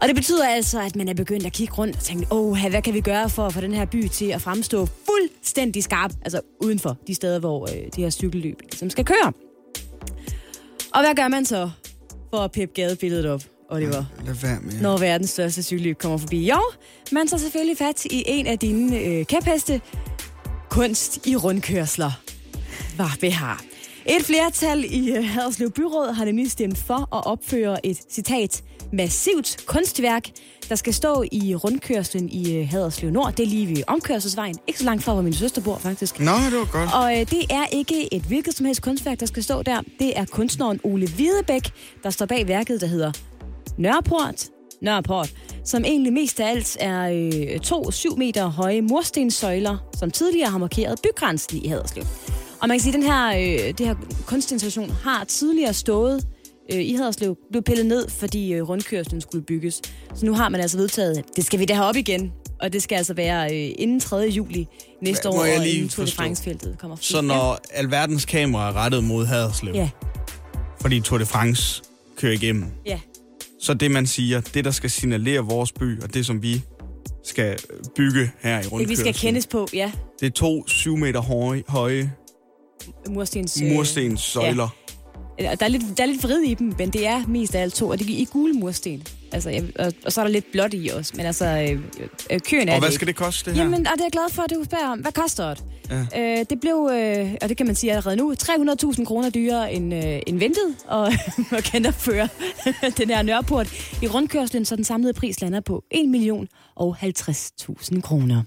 Og det betyder altså, at man er begyndt at kigge rundt og tænke, åh, hvad kan vi gøre for at få den her by til at fremstå fuldstændig skarp, altså uden for de steder, hvor øh, de her cykelløb ligesom skal køre. Og hvad gør man så for at peppe gadebilledet op, Oliver? Lad være med. Når verdens største cykelløb kommer forbi. Jo, man tager selvfølgelig fat i en af dine øh, kæpheste. Kunst i rundkørsler. Hvad vi har. Et flertal i øh, Haderslev Byråd har nemlig stemt for at opføre et, citat, massivt kunstværk, der skal stå i rundkørslen i øh, Haderslev Nord. Det er lige ved omkørselsvejen. Ikke så langt fra, hvor min søster bor, faktisk. Nå, det var godt. Og øh, det er ikke et hvilket som helst kunstværk, der skal stå der. Det er kunstneren Ole Hvidebæk, der står bag værket, der hedder Nørreport. Nørreport, som egentlig mest af alt er øh, to 7 meter høje murstenssøjler, som tidligere har markeret bygrænsen i Haderslev. Og man kan sige, at den her, øh, det her kunstinstallation har tidligere stået øh, i Haderslev, blev pillet ned, fordi øh, rundkørslen skulle bygges. Så nu har man altså vedtaget, at det skal vi da have op igen. Og det skal altså være øh, inden 3. juli næste Må år, jeg lige inden Tour de? France-feltet kommer. Så når alverdens kamera er rettet mod Haderslev, Ja, fordi Tour de France kører igennem, ja. så det man siger, det der skal signalere vores by, og det som vi skal bygge her i Det, vi rundkørslen, skal kendes på, ja. det er to 7 meter høje, høje Murstens... øh, murstenssøjler. Ja. Der er, lidt, der er lidt vrid i dem, men det er mest af alt to, og det er i gule mursten. Altså, jeg, og, og, så er der lidt blåt i også, men altså, øh, øh, køen er Og hvad det skal det koste, det her? Jamen, og det er jeg glad for, at du spørger om. Hvad koster det? Ja. Øh, det blev, øh, og det kan man sige allerede nu, 300.000 kroner dyrere end, øh, end ventet, og at genopføre den her nørreport i rundkørslen, så den samlede pris lander på 1 million og 50.000 kroner.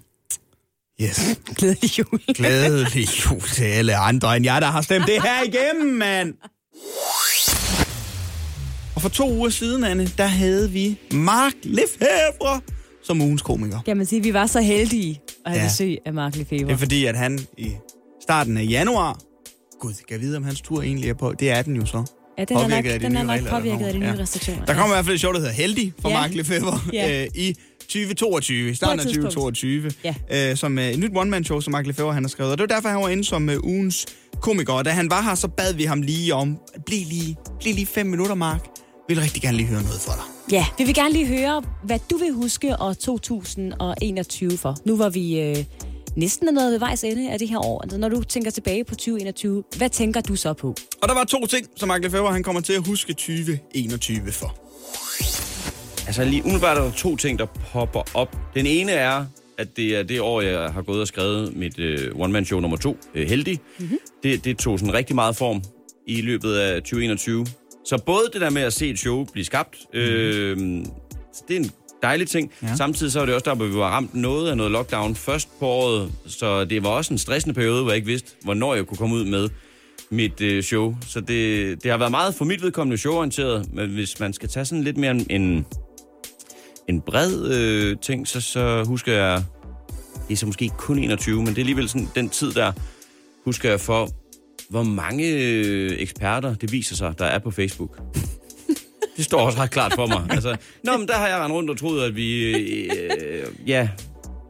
Yes. Glædelig jul. Glædelig jul til alle andre end jeg, der har stemt det her igennem, mand. Og for to uger siden, Anne, der havde vi Mark Lefebvre som ugens komiker. Kan man sige, at vi var så heldige at have Ja. besøg af Mark Lefebvre. Det er fordi, at han i starten af januar... Gud, kan jeg vide, om hans tur egentlig er på? Det er den jo så. Ja, den er nok, de den er nye nok regler, påvirket af de nye. Ja. restriktioner. Der kommer i hvert fald et show, der hedder Heldig for Ja. Mark Lefebvre Ja. øh, i 2022, i starten af På et tidspunkt. 2022, Ja. øh, som øh, et nyt one-man-show, som Mark Lefebvre han har skrevet. Og det var derfor, han var inde som øh, ugens komiker. Og da han var her, så bad vi ham lige om, bliv lige, bliv lige fem minutter, Mark. Vi vil rigtig gerne lige høre noget fra dig. Ja, vi vil gerne lige høre, hvad du vil huske år 2021 for. Nu var vi øh, næsten nået ved vejs ende af det her år. Altså, når du tænker tilbage på 2021, hvad tænker du så på? Og der var to ting, som Mark Lefebvre han kommer til at huske 2021 for. Altså lige umiddelbart er der to ting, der popper op. Den ene er, at det er det år, jeg har gået og skrevet mit øh, one-man-show nummer to, øh, Heldig. Mm-hmm. Det, det tog sådan rigtig meget form i løbet af 2021. Så både det der med at se et show blive skabt, øh, det er en dejlig ting. Ja. Samtidig så var det også der, hvor vi var ramt noget af noget lockdown først på året. Så det var også en stressende periode, hvor jeg ikke vidste, hvornår jeg kunne komme ud med mit øh, show. Så det, det har været meget for mit vedkommende showorienteret, men hvis man skal tage sådan lidt mere en, en, en bred øh, ting, så, så husker jeg, det er så måske kun 21, men det er alligevel sådan den tid der, husker jeg for hvor mange øh, eksperter, det viser sig, der er på Facebook. Det står også ret klart for mig. Altså, nå, men der har jeg rendt rundt og troet, at vi... Øh, ja,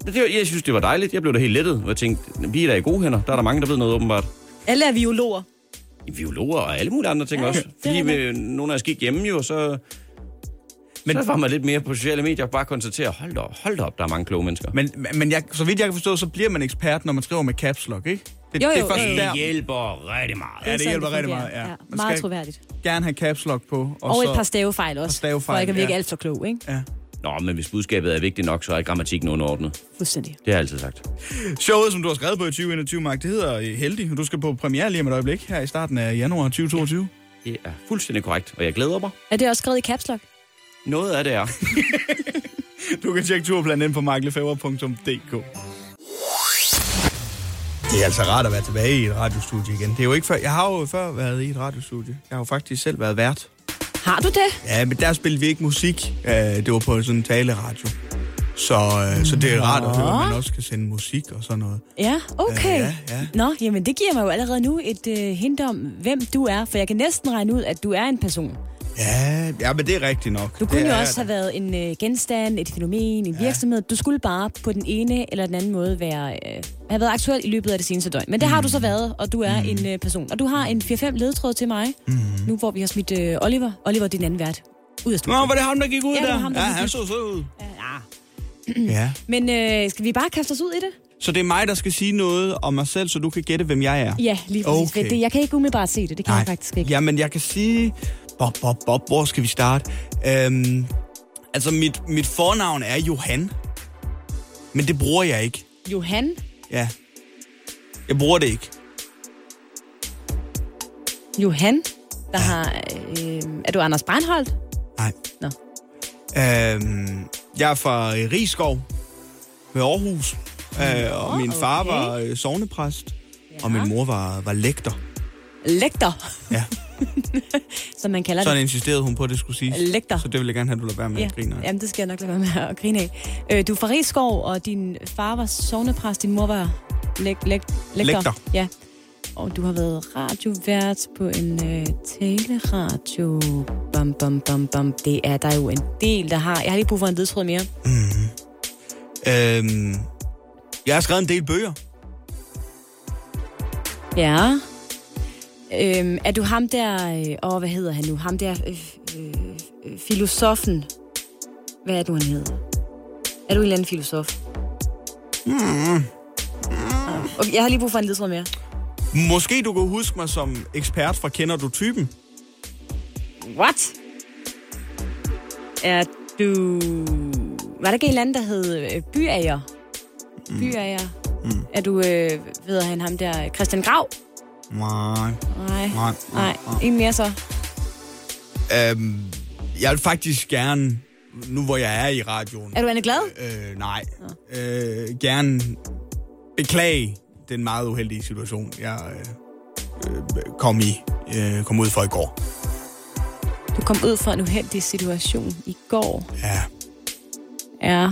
det, jeg synes, det var dejligt. Jeg blev da helt lettet, og jeg tænkte, vi er da i gode hænder. Der er der mange, der ved noget åbenbart. Alle er biologer. Biologer og alle mulige andre ting ja, også. Fordi vi, nogle af os gik hjemme jo, så... Men, så var man lidt mere på sociale medier og bare konstatere, hold da op, hold da op, der er mange kloge mennesker. Men, men jeg, så vidt jeg kan forstå, så bliver man ekspert, når man skriver med caps lock, ikke? Det, Jo, jo, det er først jo, jo. der. Det hjælper rigtig meget. Ja, det sådan, hjælper det rigtig meget, ja. Ja, Man meget troværdigt. gerne have caps lock på. Og, og så, et par stavefejl også, stavefejl, for ikke at virke ja. alt for klog, ikke? Ja. Nå, men hvis budskabet er vigtigt nok, så er grammatikken underordnet. Fuldstændig. Det har jeg altid sagt. Showet, som du har skrevet på i 2021, Mark, det hedder øh, Heldig, og du skal på premiere lige om et øjeblik, her i starten af januar 2022. Det er fuldstændig korrekt, og jeg glæder mig. Er det også skrevet i caps lock? Noget af det er. Du kan tjekke turplanen ind på marklefever.dk. Det er altså rart at være tilbage i et radiostudie igen. Det er jo ikke før, jeg har jo før været i et radiostudie. Jeg har jo faktisk selv været vært. Har du det? Ja, men der spillede vi ikke musik. Øh, Det var på sådan en taleradio. Så, øh, så det er rart at høre, at man også kan sende musik og sådan noget. Ja, okay. Ja, ja. Nå, jamen det giver mig jo allerede nu et øh, hint om, hvem du er, for jeg kan næsten regne ud, at du er en person. Ja, ja men det er rigtigt nok. Du kunne det jo også have været en øh, genstand, et fænomen, en virksomhed. Du skulle bare på den ene eller den anden måde være, øh, have været aktuel i løbet af det seneste døgn. Men det har du så været, og du er en øh, person. Og du har en 4-5 ledetråd til mig, Mm. nu hvor vi har smidt øh, Oliver, Oliver din anden vært, ud af studiet. Nå, var det ham, der gik ud Ja, det der? ham, der ja, han så sød ud. Ja. Ja. Men øh, skal vi bare kaste os ud i det? Så det er mig, der skal sige noget om mig selv, så du kan gætte, hvem jeg er? Ja, lige præcis. Okay. Det, jeg kan ikke umiddelbart se det, det kan Nej. jeg faktisk ikke. Jamen, jeg kan sige... Bob, Bob, Bob, hvor skal vi starte? Øhm, altså, mit, mit fornavn er Johan. Men det bruger jeg ikke. Johan, Ja. Jeg bruger det ikke. Johan, der har... Øh, er du Anders Breinholt? Nej. Nå. Øhm, jeg er fra øh, Rigskov ved Aarhus. Øh, og min far okay. var øh, sovnepræst. Og min mor var, var lektor. Lektor. Ja. Som man kalder Så det. insisterede hun på, at det skulle siges. Lektor. Så det vil jeg gerne have, at du lader være med Ja, at grine. af. jamen det skal jeg nok lade være med at grine af. Øh, du er fra Rigskov, og din far var sovnepræst, din mor var læk, læk, lektor. Lektor. Ja. Og du har været radiovært på en øh, teleradio. Bam, bam, bam, bam. Det er der jo en del, der har. Jeg har lige brug for en ledtråd mere. Øhm, jeg har skrevet en del bøger. Ja. Øhm, er du ham der... Øh, åh, hvad hedder han nu? Ham der... Øh, øh, øh, filosofen. Hvad er det nu, han hedder? Er du en eller anden filosof? Mm. Okay, jeg har lige brug for en ledtråd mere. Måske du kan huske mig som ekspert fra Kender du typen? What? Er du... Var der ikke en eller anden, der hed øh, Byager? Byager. Mm. Er du, øh, ved han ham der, Christian Grav? Nej. Nej. Nej. Nej, en mere så. Øhm, jeg vil faktisk gerne, nu hvor jeg er i radioen... Er du Anne Glad? Øh, nej. Øh, gerne beklage den meget uheldige situation, jeg øh, øh, kom i, øh, kom ud for i går. Du kom ud fra en uheldig situation i går. Ja. Ja.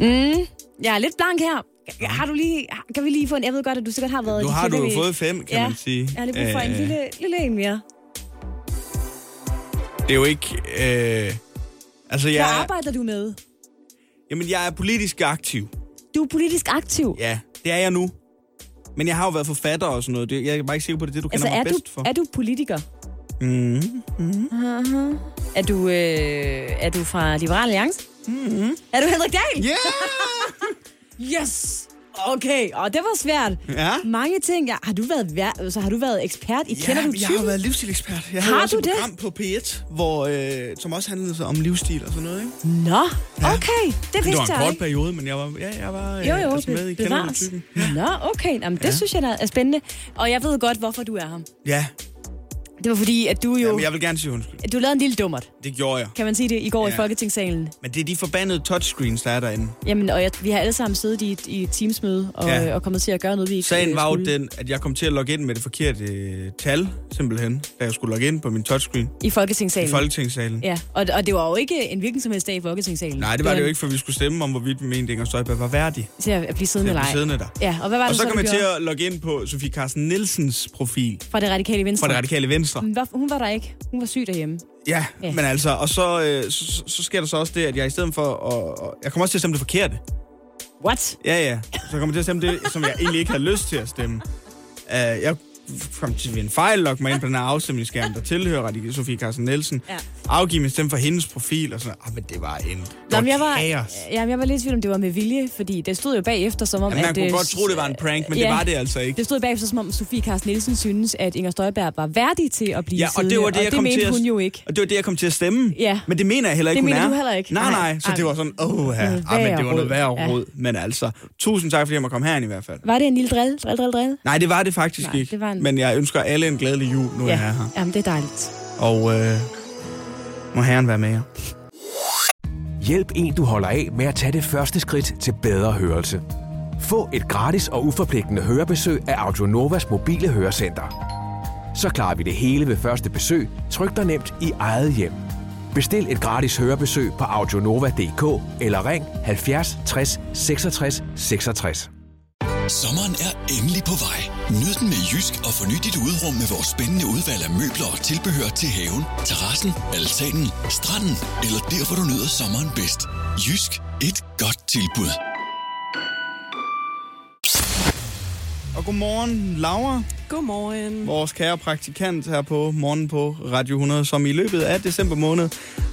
Mm, jeg er lidt blank her. Har du lige, kan vi lige få en, jeg ved godt, at du sikkert har været... Nu har du jo fået fem, kan ja, man sige. Jeg har lige brug for en Øh, lille, lille en mere. Det er jo ikke... Øh, altså, Hvad jeg, arbejder du med? jamen, jeg er politisk aktiv. Du er politisk aktiv. Ja, det er jeg nu. Men jeg har jo været forfatter og sådan noget. Det, jeg er bare ikke sikker på, det er det, du Altså, kender er mig du, bedst for. er du politiker? Mm. Mm. Uh-huh. Er du, øh, er du fra Liberal Alliance? Mm. Er du Henrik Dahl? Yeah! yes! Okay, og det var svært. Ja. Mange ting. Ja, har, du været, vær- så har du været ekspert i Kender du jeg typen? har været livsstilekspert. Jeg Har havde også du et det? program på P1, hvor, øh, som også handlede om livsstil og sådan noget. Ikke? Nå, okay. Det det vidste var en jeg kort ikke. periode, men jeg var, ja, jeg var øh, Jo, jo, altså med i Kender du typen. Nå, okay. Jamen, det Ja. synes jeg er spændende. Og jeg ved godt, hvorfor du er her. Ja. Det var fordi, at du jo... Jamen, jeg vil gerne sige undskyld. Du lavede en lille dummert, Det gjorde jeg. kan man sige det, i går ja. i. Folketingssalen. Men det er de forbandede touchscreens, der er derinde. Jamen, og jeg, vi har alle sammen siddet i i et teamsmøde og, Ja. og kommet til at gøre noget, vi ikke Sagen øh, var jo den, at jeg kom til at logge ind med det forkerte øh, tal, simpelthen, da jeg skulle logge ind på min touchscreen I Folketingssalen. i Folketingssalen. Ja, og, og det var jo ikke en hvilken som helst dag i Folketingssalen. Nej, det var det jo ikke, for vi skulle stemme om, hvorvidt vi mente, Inger Støjberg var værdig Til at, blive siddende eller ej. siddende der. Ja, og hvad var det og så så, kom jeg til at logge ind på Sofie Carsten Nielsens profil Fra det radikale venstre. fra det radikale venstre. Men hvor- Hun var der ikke. Hun var syg derhjemme. Ja, Ja. men altså, og så, øh, så, så- sker der så også det, at jeg i stedet for at... at jeg kommer også til at stemme det forkerte. What? Ja, ja. Så jeg kommer til at stemme det, som jeg egentlig ikke havde lyst til at stemme. Uh, jeg kom til ved en fejl, logge mig ind på den her afstemningsskærm, der tilhører Radikale Sofie Carsten Nielsen. Ja. Afgive min stemme for hendes profil, og sådan ah, men det var en... Nå, men jeg var, kaos. jamen, jeg var lidt i tvivl om, det var med vilje, fordi det stod jo bagefter, som om... Ja, man at, kunne øh, godt tro, det var en prank, men det var det altså ikke. Det stod bagefter, som om Sofie Carsten Nielsen synes, at Inger Støjberg var værdig til at blive Ja, og det var det, jeg og det kom mente til at, hun jo ikke. Og det var det, jeg kom til at stemme. Ja. Men det mener jeg heller ikke, Det hun mener er. du heller ikke. Nej, Nej. nej. Så Ej. det var sådan, åh, ja. Noget Ah, men det var noget værre. Ja. råd. Men altså, tusind tak, fordi jeg må komme herind i hvert fald. Var det en lille drill? Drill, drill, drill? Nej, det var det faktisk Nej, ikke. det var en- Men jeg ønsker alle en glædelig jul, nu ja. jeg er her. Jamen, det er dejligt. Og øh, må herren være med jer. Hjælp en, du holder af med at tage det første skridt til bedre hørelse. Få et gratis og uforpligtende hørebesøg af Audionovas mobile hørecenter. Så klarer vi det hele ved første besøg, tryk dig nemt i eget hjem. Bestil et gratis hørebesøg på audionova.dk eller ring 70 60 66 66. Sommeren er endelig på vej. Nyd den med Jysk og forny dit udrum med vores spændende udvalg af møbler og tilbehør til haven, terrassen, altanen, stranden eller der, hvor du nyder sommeren bedst. Jysk. Et godt tilbud. Og godmorgen, Laura. Godmorgen. Vores kære praktikant her på Morgen på Radio 100, som i løbet af december måned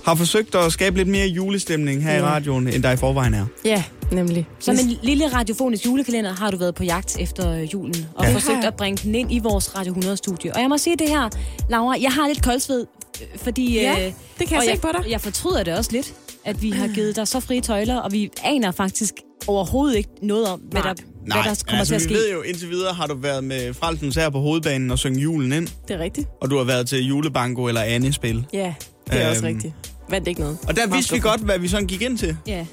har forsøgt at skabe lidt mere julestemning her i Ja. radioen, end der i forvejen er. Ja, nemlig. Som en lille radiofonisk julekalender har du været på jagt efter julen, og Ja. forsøgt at bringe den ind i vores Radio 100-studie. Og jeg må sige det her, Laura, jeg har lidt koldsved, øh, fordi... Ja, øh, det kan jeg og se jeg, på dig. Jeg fortryder det også lidt, at vi har givet dig så frie tøjler, og vi aner faktisk overhovedet ikke noget om, hvad der, hvad der kommer altså, til at vi ske. ved jo, indtil videre har du været med Frelsens her på hovedbanen og synge julen ind, Det er rigtigt. og du har været til julebanko eller andet spil. Ja, det er også Øhm, rigtigt. Vandt ikke noget. Og der vidste vi godt, hvad vi sådan gik ind til. Ja.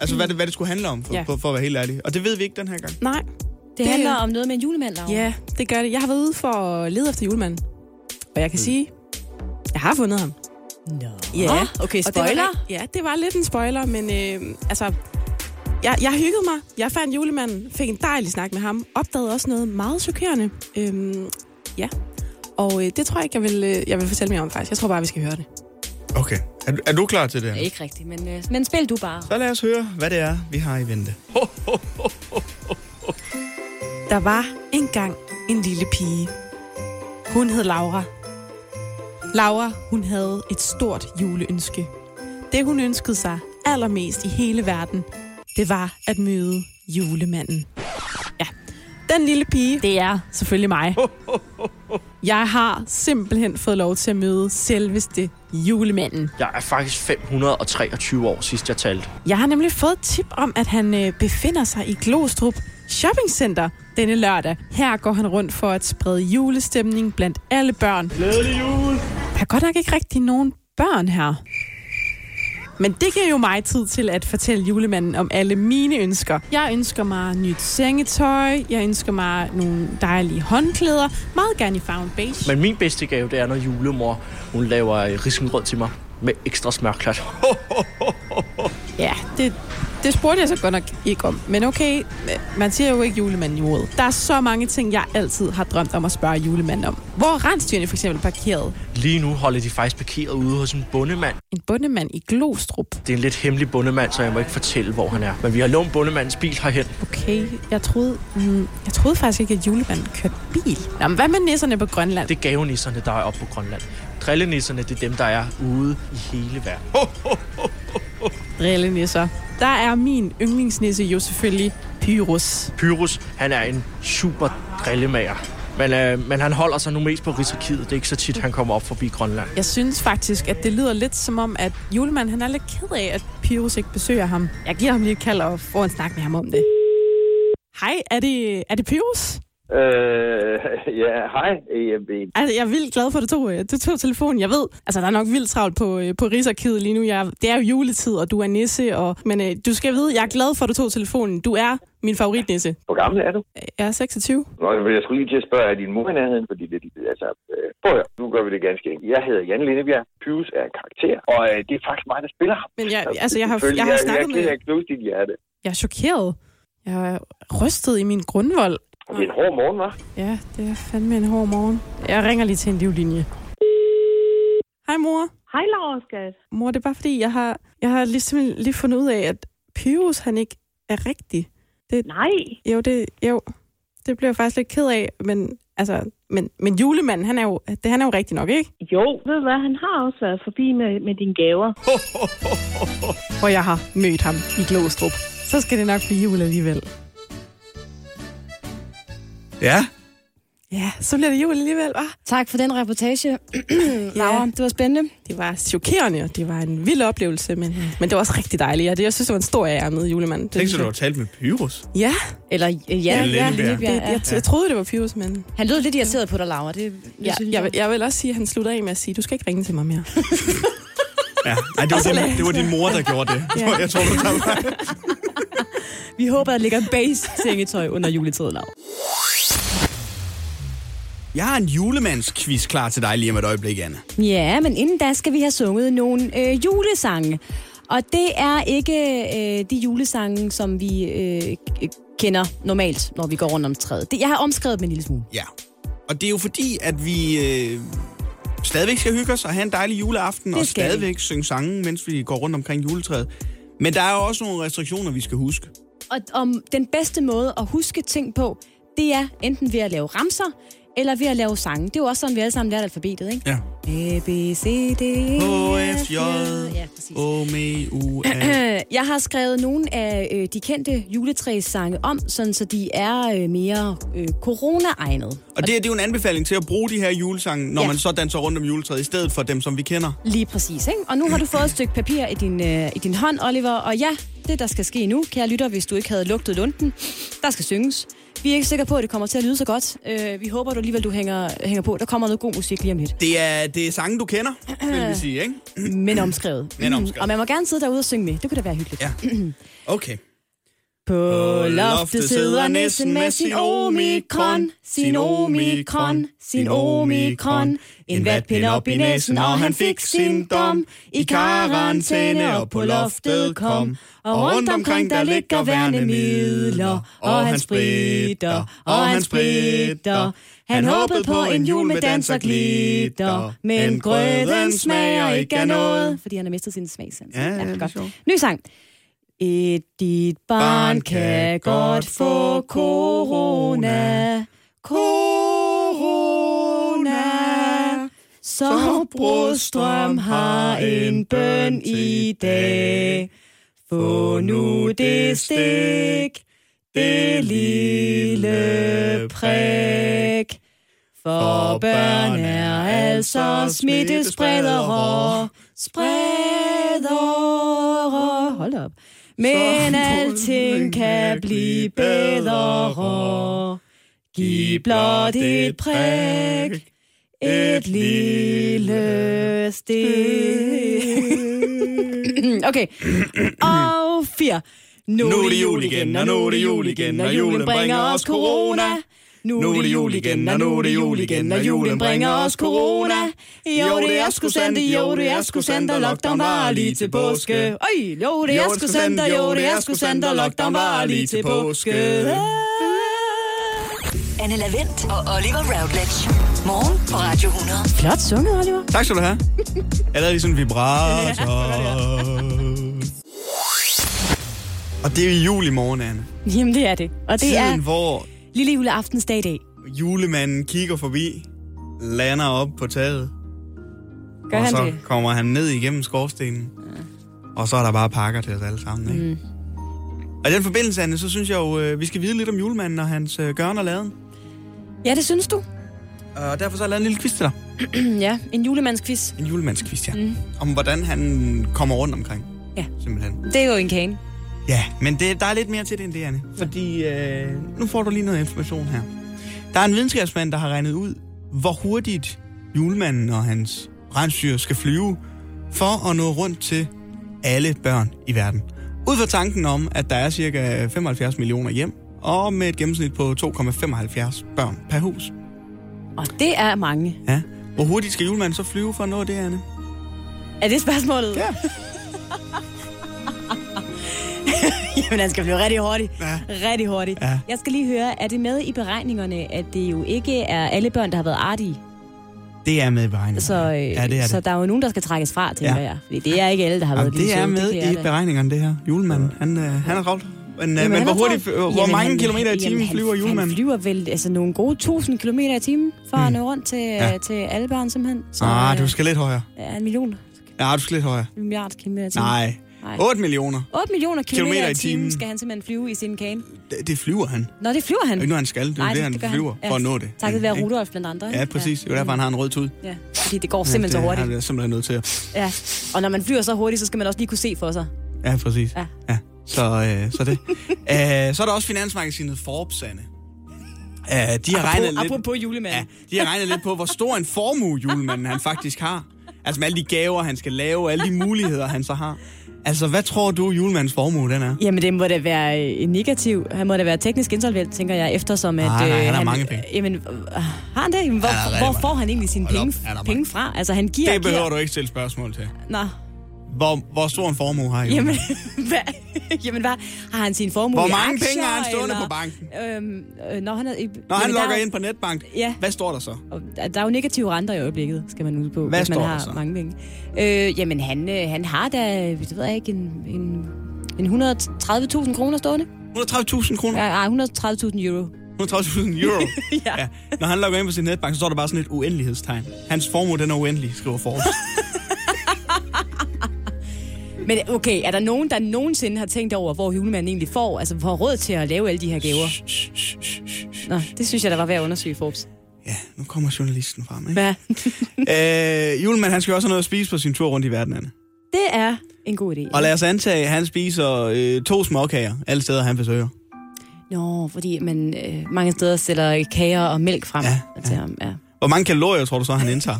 Altså, hvad det, hvad det skulle handle om, for, Ja. for, for at være helt ærlig. Og det ved vi ikke den her gang. Nej. Det, Det- handler om noget med en julemand, Laura. Ja, det gør det. Jeg har været ude for at lede efter julemanden. Og jeg kan mm. sige, jeg har fundet ham. Nå. Ja. Okay, Og det var, spoiler. ja, det var lidt en spoiler, men øh, altså... Jeg, jeg hyggede mig. Jeg fandt julemanden, fik en dejlig snak med ham. Opdagede også noget meget chokerende. Øhm, ja. Og øh, det tror jeg ikke, jeg vil, øh, jeg vil fortælle mere om, faktisk. Jeg tror bare, vi skal høre det. Okay. Er, du- er du klar til det? Ja, ikke rigtigt, men, øh, men spil du bare. Så lad os høre, hvad det er, vi har i vente. Der var engang en lille pige. Hun hed Laura. Laura, hun havde et stort juleønske. Det, hun ønskede sig allermest i hele verden, det var at møde julemanden. Ja, den lille pige, det er selvfølgelig mig. Jeg har simpelthen fået lov til at møde selveste julemanden. Jeg er faktisk 523 år, sidst jeg talte. Jeg har nemlig fået et tip om, at han øh, befinder sig i Glostrup Shopping Center denne lørdag. Her går han rundt for at sprede julestemning blandt alle børn. Glædelig jul! Der er godt nok ikke rigtig nogen børn her. Men det giver jo mig tid til at fortælle julemanden om alle mine ønsker. Jeg ønsker mig nyt sengetøj, jeg ønsker mig nogle dejlige håndklæder, meget gerne i farven beige. Men min bedste gave, det er, når julemor hun laver risengrød til mig med ekstra smørklat. Ja, det, det spurgte jeg så godt nok ikke om. Men okay, man siger jo ikke julemanden i ordet. Der er så mange ting, jeg altid har drømt om at spørge julemanden om. Hvor er rensdyrene for eksempel parkeret? Lige nu holder de faktisk parkeret ude hos en bondemand. En bondemand i Glostrup. Det er en lidt hemmelig bondemand, så jeg må ikke fortælle, hvor han er. Men vi har lånt bondemandens bil herhen. Okay, jeg troede, mm, jeg troede faktisk ikke, at julemanden kørte bil. Nå, men hvad med nisserne på Grønland? Det er gavenisserne, der er oppe på Grønland. Drillenisserne, det er dem, der er ude i hele verden. Drillenisser. Der er min yndlingsnisse jo selvfølgelig Pyrus. Pyrus, han er en super drillemager. Men, øh, men han holder sig nu mest på Rigsarkivet. Det er ikke så tit, han kommer op forbi Grønland. Jeg synes faktisk, at det lyder lidt som om, at julemanden han er lidt ked af, at Pyrus ikke besøger ham. Jeg giver ham lige et kald og får en snak med ham om det. Hej, er det, er det Pyrus? Øh, ja, hej. EMB. Altså, jeg er vildt glad for, at du tog, øh, du tog telefonen. Jeg ved, altså, der er nok vildt travlt på, øh, på Rigsarkivet lige nu. Jeg, det er jo juletid, og du er nisse. Og, men øh, du skal vide, jeg er glad for, at du tog telefonen. Du er min favoritnisse. Hvor gammel er du? Jeg er 26. Nå, jeg skulle lige til at spørge, er din mor i nærheden? Fordi det, altså, øh, prøv høre, nu gør vi det ganske enkelt. Jeg hedder Jan Lindebjerg. Pius er en karakter, og øh, det er faktisk mig, der spiller ham. Men jeg, altså, jeg har, Selvfølgelig, jeg har jeg, snakket jeg, med... jeg, jeg knust dit hjerte. Jeg er chokeret. Jeg er rystet i min grundvold. Det er en hård morgen, hva'? Ja, det er fandme en hård morgen. Jeg ringer lige til en livlinje. Hej, mor. Hej, Laura, skat. Mor, det er bare fordi, jeg har, jeg har lige, simpelthen lige fundet ud af, at Pyrus, han ikke er rigtig. Det, Nej. Jo, det, jo, det bliver jeg faktisk lidt ked af, men, altså, men, men julemanden, han er, jo, det, han er jo rigtig nok, ikke? Jo, ved du hvad, han har også været forbi med, med dine gaver. Hvor jeg har mødt ham i Glostrup. Så skal det nok blive jul alligevel. Ja. Ja, så bliver det jul alligevel, hva'? Tak for den reportage, Laura. Det var spændende. Det var chokerende, og det var en vild oplevelse, men, men det var også rigtig dejligt. Ja, det, jeg synes, det var en stor ære med julemanden. Det Tænk så, synes du jeg. har talt med Pyrus. Ja. Eller ja, Ja, ja, Lindebjerg. Lindebjerg, Det, jeg, ja. jeg troede, det var Pyrus, men... Han lød lidt irriteret på dig, Laura. Det, det Ja, synes jeg, vil- jeg vil også sige, at han slutter af med at sige, du skal ikke ringe til mig mere. Ja. Nej, det var, Og din, det var din mor, der gjorde det. Ja. Jeg tror, du tager mig. Vi håber, der ligger base sengetøj under juletiden, Laura. Jeg har en julemandsquiz klar til dig lige om et øjeblik, Anne. Ja, men inden da skal vi have sunget nogle øh, julesange. Og det er ikke øh, de julesange, som vi øh, kender normalt, når vi går rundt om træet. Det, jeg har omskrevet dem en lille smule. Ja. Og det er jo fordi, at vi øh, stadigvæk skal hygge os og have en dejlig juleaften, og skal vi. stadigvæk synge sange, mens vi går rundt omkring juletræet. Men der er jo også nogle restriktioner, vi skal huske. Og om den bedste måde at huske ting på, det er enten ved at lave ramser, eller ved at lave sange. Det er jo også sådan, vi alle sammen lærte alfabetet, ikke? Ja. A, B, C, D, E, F, J, Ja. O, M, U, A. Jeg har skrevet nogle af øh, de kendte juletræssange om, sådan så de er øh, mere øh, corona-egnet. Og det, er- det er jo en anbefaling til at bruge de her julesange, når Ja. man så danser rundt om juletræet, i stedet for dem, som vi kender. Lige præcis, ikke? Og nu har du fået et stykke papir i din, øh, i din hånd, Oliver. Og ja, det der skal ske nu, kære lytter, hvis du ikke havde lugtet lunden, der skal synges. Vi er ikke sikre på, at det kommer til at lyde så godt. Øh, vi håber du alligevel, du hænger, hænger på. Der kommer noget god musik lige om lidt. Det er, det er sange, du kender, vil vi sige, ikke? Men omskrevet. Men omskrevet. Og man må gerne sidde derude og synge med. Det kunne da være hyggeligt. Ja. Okay. På loftet sidder nissen med sin omikron, sin omikron, sin omikron. En vatpind op i næsen, og han fik sin dom. I karantæne og på loftet kom. Og rundt omkring der ligger værnemidler, og han spritter, og han spritter. Han håbede på en jul med dans og glitter, men grøden smager ikke af noget. Fordi han har mistet sin smagsans. Ja, ja, er godt. Ny sang. Et dit barn kan godt få corona. Corona. Så Brostrøm har en bøn i dag. Få nu det stik, det lille prik. For børn er altså smittespredere, spredere. Hold op. Men alting kan blive bedre. Giv blot et prik, et lille stik. Okay. Og fire. Nu er det jul igen, og nu er det jul igen, og julen bringer os corona. Nu er det jul igen, og nu er det jul igen, og julen bringer os corona. Jo, det er sgu sandt, jo, det er sgu sandt, og lockdown var lige til påske. Øj, jo, det er sgu sandt, jo, det er sgu sandt, og lockdown var lige til påske. Anne Lavendt og Oliver Routledge. Morgen på Radio 100. Flot sunget, Oliver. Tak skal du have. Jeg lavede lige sådan en vibrator. Og det er jul i morgen, Anne. Jamen, det er det. Og det Tiden, er hvor lille juleaftensdag i dag. julemanden kigger forbi, lander op på taget. Gør og han så det? kommer han ned igennem skorstenen. Og så er der bare pakker til os alle sammen, ikke? Mm. Og i den forbindelse, Anne, så synes jeg jo, øh, vi skal vide lidt om julemanden og hans øh, gørn og laden. Ja, det synes du? Og derfor så har jeg lavet en lille quiz til dig. ja, en julemandsquiz. En julemandsquiz, ja. Mm. Om hvordan han kommer rundt omkring. Ja. Simpelthen. Det er jo en kane. Ja, men det, der er lidt mere til det end det, Anne. Fordi øh, nu får du lige noget information her. Der er en videnskabsmand, der har regnet ud, hvor hurtigt julemanden og hans rensdyr skal flyve, for at nå rundt til alle børn i verden. Ud fra tanken om, at der er cirka 75 millioner hjem, og med et gennemsnit på 2,75 børn per hus. Og det er mange. Ja. Hvor hurtigt skal julemanden så flyve for at nå det, Anne? Er det spørgsmålet? Ja. Jamen, han skal blive rigtig hurtigt. Ja. Rigtig hurtigt. Ja. Jeg skal lige høre, er det med i beregningerne, at det jo ikke er alle børn, der har været artige? Det er med i beregningen. Så, øh, Ja, det er så det. der er jo nogen, der skal trækkes fra, tænker Ja. jeg. Fordi det er ikke alle, der har Jamen, været lige det er med jeg i da. beregningerne, det her. Julemanden, han, øh, han er travlt. Men, øh, Jamen, men hvor, hurtigt, hvor Jamen, mange han- kilometer i timen jamen, flyver julemanden? Han flyver vel altså, nogle gode 1000 kilometer i timen for at nå rundt til, Ja. ja. til alle børn, simpelthen. Så, Ah, du øh, skal lidt højere. Ja, en million. Ja, du skal lidt højere. En milliard kilometer i timen. Nej. Nej. 8 millioner. 8 millioner kilometer, Kilometer i timen skal han simpelthen flyve i sin kane. Det, det flyver han. Nå, det flyver han. Det er ikke noget, han skal. Det er Nej, det, han gør flyver for at nå det. Takket være Ikke? Rudolf blandt andre. Ja, præcis. Det er derfor, han har en rød tud. Ja, fordi det går simpelthen så det, hurtigt. Han er simpelthen nødt til at... Ja, og når man flyver så hurtigt, så skal man også lige kunne se for sig. Ja, præcis. Ja. ja. Så, øh, så det. Æh, så er der også finansmagasinet Forbes, Anne. Æh, de har regnet Apropos, lidt... apropos julemanden. De har regnet lidt på, hvor stor en formue julemanden han faktisk har. Altså med alle de gaver, han skal lave, alle de muligheder, han så har. Altså, hvad tror du, julemandens formue den er? Jamen, det må da være øh, negativ. Han må da være teknisk insolvent, tænker jeg, eftersom at... Nej, nej, øh, han har mange penge. Jamen, øh, har han det? Hvor, Han hvor får han egentlig sine penge, han penge fra? Altså, han giver... Det behøver giver... du ikke stille spørgsmål til. Nå, Hvor, hvor stor en formue har jamen, julemanden? hvad, jamen, hvad? Har han sin formue Hvor i mange aktier, penge har han stående eller, på banken? Øhm, øh, når han, er, i, Når han jamen, er logger jo- ind på netbank, Ja. hvad står der så? Og der er jo negative renter i øjeblikket, skal man ud på, Hvad hvis man har så? mange penge. Øh, jamen, han, øh, han har da, det ved jeg ikke, en, en, en 130.000 kroner stående. 130.000 kroner? Ja, nej, 130.000 euro. 130.000 euro. ja. ja. Når han logger ind på sin netbank, så står der bare sådan et uendelighedstegn. Hans formue, den er uendelig, skriver Forbes. Men okay, er der nogen, der nogensinde har tænkt over, hvor julemanden egentlig får, altså får råd til at lave alle de her gaver? Nå, det synes jeg, der var værd at undersøge, Forbes. nu kommer journalisten frem, ikke? Hvad? øh, julemanden, han skal også have noget at spise på sin tur rundt i verden, Anne. Det er en god idé. Og lad os antage, at han spiser øh, to småkager alle steder, han besøger. Nå, fordi man øh, mange steder sætter kager og mælk frem ja, til ham. Ja. Hvor mange kalorier tror du så, han indtager?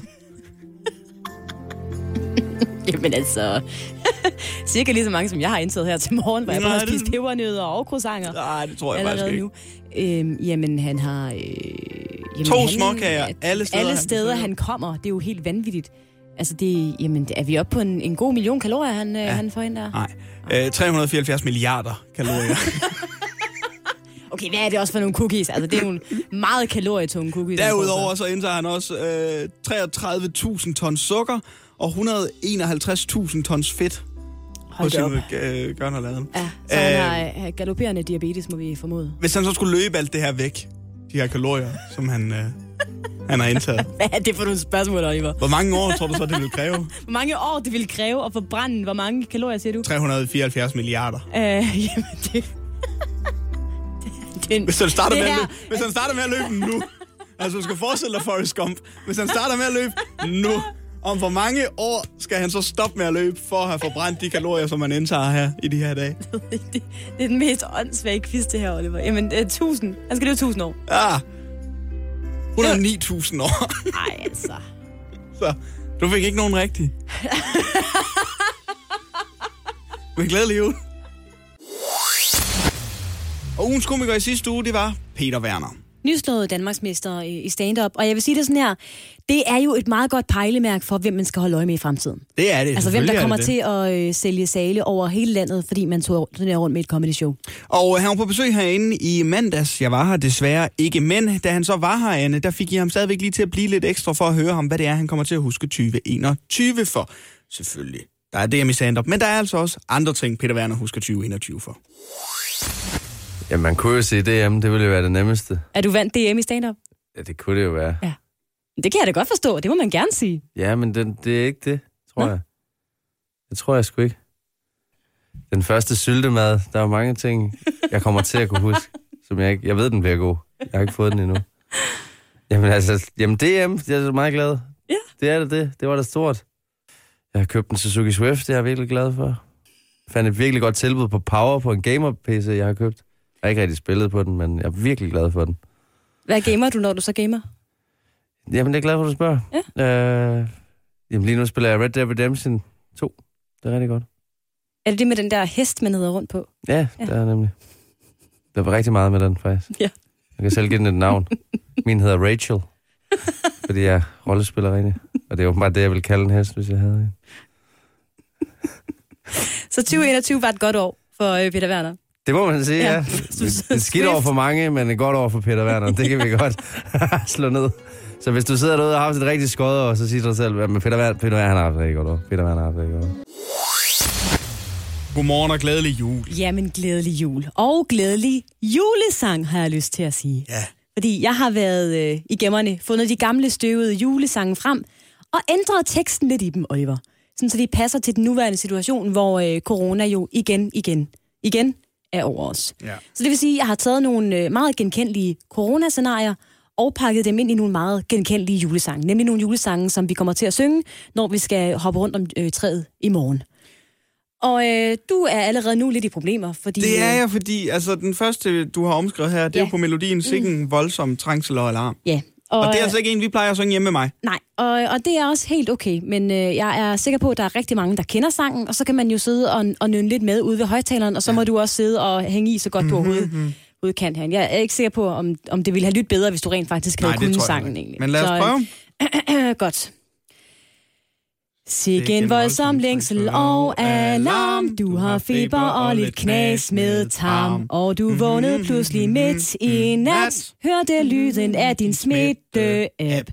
Jamen altså, cirka lige så mange, som jeg har indtaget her til morgen, hvor jeg både har det- spist pebernødder og croissanter. Nej, det tror jeg faktisk nu. Øhm, jamen, han har... Øh, jamen, To han, småkager alle steder, Alle han steder, besøger. han kommer. Det er jo helt vanvittigt. Altså, det, jamen, er vi oppe på en, en god million kalorier, han, ja. han får ind der? Nej. Øh, 374 milliarder kalorier. Okay, hvad er det også for nogle cookies? Altså, det er nogle meget kalorietunge cookies. han Derudover så indtager han også øh, 33.000 tons sukker og 151.000 tons fedt Hold på sin øh, gørn og laden. Ja, så han Øh, har øh, galopperende diabetes, må vi formode. Hvis han så skulle løbe alt det her væk, de her kalorier, som han, øh, han har indtaget. Hvad er det for nogle spørgsmål, Oliver? Hvor mange år tror du så, det vil kræve? Hvor mange år det ville kræve at forbrænde? Hvor mange kalorier, siger du? 374 milliarder. Øh, jamen, det... det, Hvis han starter, med, at her- løbe, hvis han starter med at løbe nu, altså du skal forestille dig Forrest Gump, hvis han starter med at løbe nu, om hvor mange år skal han så stoppe med at løbe, for at have forbrændt de kalorier, som man indtager her i de her dage? Det er den mest åndssvage quiz, det her, Oliver. Jamen, det er 1000. Han skal leve 1000 år. Ja. 109.000 år. Nej, altså. Så du fik ikke nogen rigtig. Men glædelig jul. Og ugens komiker i sidste uge, det var Peter Werner. Nyslået Danmarksmester i stand-up. Og jeg vil sige det sådan her. Det er jo et meget godt pejlemærk for, hvem man skal holde øje med i fremtiden. Det er det. Altså, hvem der er kommer det til det. at øh, sælge sale over hele landet, fordi man tog turnerer rundt med et comedy show. Og han var på besøg herinde i mandags. Jeg var her desværre ikke, men da han så var her, Anne, der fik I ham stadigvæk lige til at blive lidt ekstra for at høre ham, hvad det er, han kommer til at huske 2021 for. Selvfølgelig. Der er DM i stand-up, men der er altså også andre ting, Peter Werner husker 2021 for. Ja, man kunne jo se DM, det ville jo være det nemmeste. Er du vandt DM i stand-up? Ja, det kunne det jo være. Ja. Det kan jeg da godt forstå. Det må man gerne sige. Ja, men det, det er ikke det, tror jeg. Det tror jeg sgu ikke. Den første syltemad, der er mange ting, jeg kommer til at kunne huske, som jeg ikke... Jeg ved, den bliver god. Jeg har ikke fået den endnu. Jamen altså, jamen DM, jeg er så meget glad. Ja. Det er det, det. Det var da stort. Jeg har købt en Suzuki Swift, det er jeg virkelig glad for. Jeg fandt et virkelig godt tilbud på Power på en gamer-PC, jeg har købt. Jeg har ikke rigtig spillet på den, men jeg er virkelig glad for den. Hvad gamer du, når du så gamer? Jamen, det er glad for, at du spørger. Ja. Øh, jamen, lige nu spiller jeg Red Dead Redemption 2. Det er rigtig godt. Er det det med den der hest, man hedder rundt på? Ja, ja. det er nemlig. Der var rigtig meget med den, faktisk. Ja. Jeg kan selv give den et navn. Min hedder Rachel. fordi jeg er rollespiller rigtig. Og det er jo bare det, jeg ville kalde en hest, hvis jeg havde en. Så 2021 var et godt år for øh, Peter Werner. Det må man sige, ja. Ja. Det er skidt over for mange, men et godt over for Peter Werner. Det kan vi godt slå ned. Så hvis du sidder derude og har haft et rigtig skødt år, så siger du dig selv, at Peter Werner, Peter Werner han har haft rigtig godt år. Peter Werner har haft rigtig godt år. Godmorgen og glædelig jul. Jamen, glædelig jul. Og glædelig julesang, har jeg lyst til at sige. Ja. Fordi jeg har været øh, i gemmerne, fundet de gamle støvede julesange frem, og ændret teksten lidt i dem, Oliver. Sådan, så de passer til den nuværende situation, hvor øh, corona jo igen, igen, igen er over os. Ja. Så det vil sige, at jeg har taget nogle øh, meget genkendelige coronascenarier, og pakket dem ind i nogle meget genkendelige julesange. Nemlig nogle julesange, som vi kommer til at synge, når vi skal hoppe rundt om øh, træet i morgen. Og øh, du er allerede nu lidt i problemer, fordi... Det er øh, jeg, fordi altså, den første, du har omskrevet her, det er Ja. jo på melodien Sikken voldsom trængsel og alarm. Ja. Og, og det er øh, altså ikke en, vi plejer at synge hjemme med mig. Nej, og, og det er også helt okay, men øh, jeg er sikker på, at der er rigtig mange, der kender sangen, og så kan man jo sidde og, og nynne lidt med ude ved højtaleren, og så ja. må du også sidde og hænge i så godt du overhovedet, Mhm. overhovedet kan herinde. Jeg er ikke sikker på, om, om det ville have lyttet bedre, hvis du rent faktisk havde Nej, kunnet sangen. Egentlig. Men lad os Så, prøve. øh, godt. Sikke en voldsom længsel og alarm. Du har feber og lidt knas med tarm. Og du vågnede pludselig midt i nat. Hørte lyden af din smitte-app.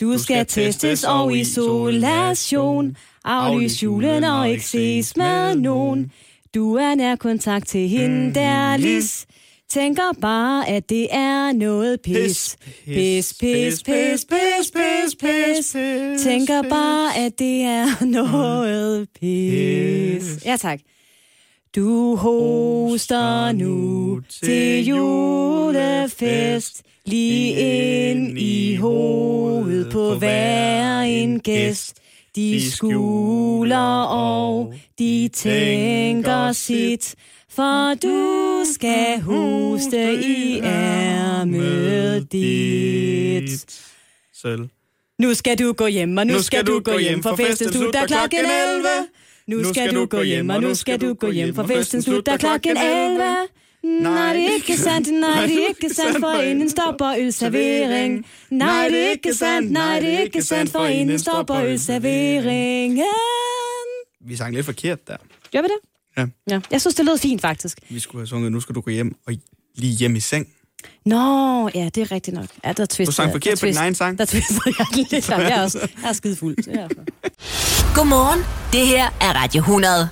Du skal testes og isolation. Aflys julen og ikke ses med nogen. Du er nær kontakt til hende der lis. Tænker bare, at det er noget pis. Pis, pis, pis, pis, pis, pis. Tænker bare, at det er noget pis. Ja, tak. Du hoster nu til julefest. Lige ind i hovedet på hver en gæst. De skuler og de tænker sit. For du skal hoste i ærmet dit. Selv. Nu skal du gå hjem, og nu skal du gå hjem, for festen slutter klokken 11. Nu skal du gå hjem, og nu skal du gå hjem, for festen slutter klokken 11. Nej, det er ikke sandt, nej, det er ikke sandt, for inden stopper ølservering. Nej, det er ikke sandt, nej, det er ikke sandt, for inden stopper ølserveringen. Vi sang lidt forkert der. Gør vi det? Ja. Ja, jeg synes, det lød fint, faktisk. Vi skulle have sunget, nu skal du gå hjem og lige hjem i seng. Nå, ja, det er rigtigt nok. Ja, der twist, Du sang forkert på din egen sang. Der twistede jeg lidt. Jeg er også jeg er skide fuld. så jeg er- Godmorgen. Det her er Radio 100.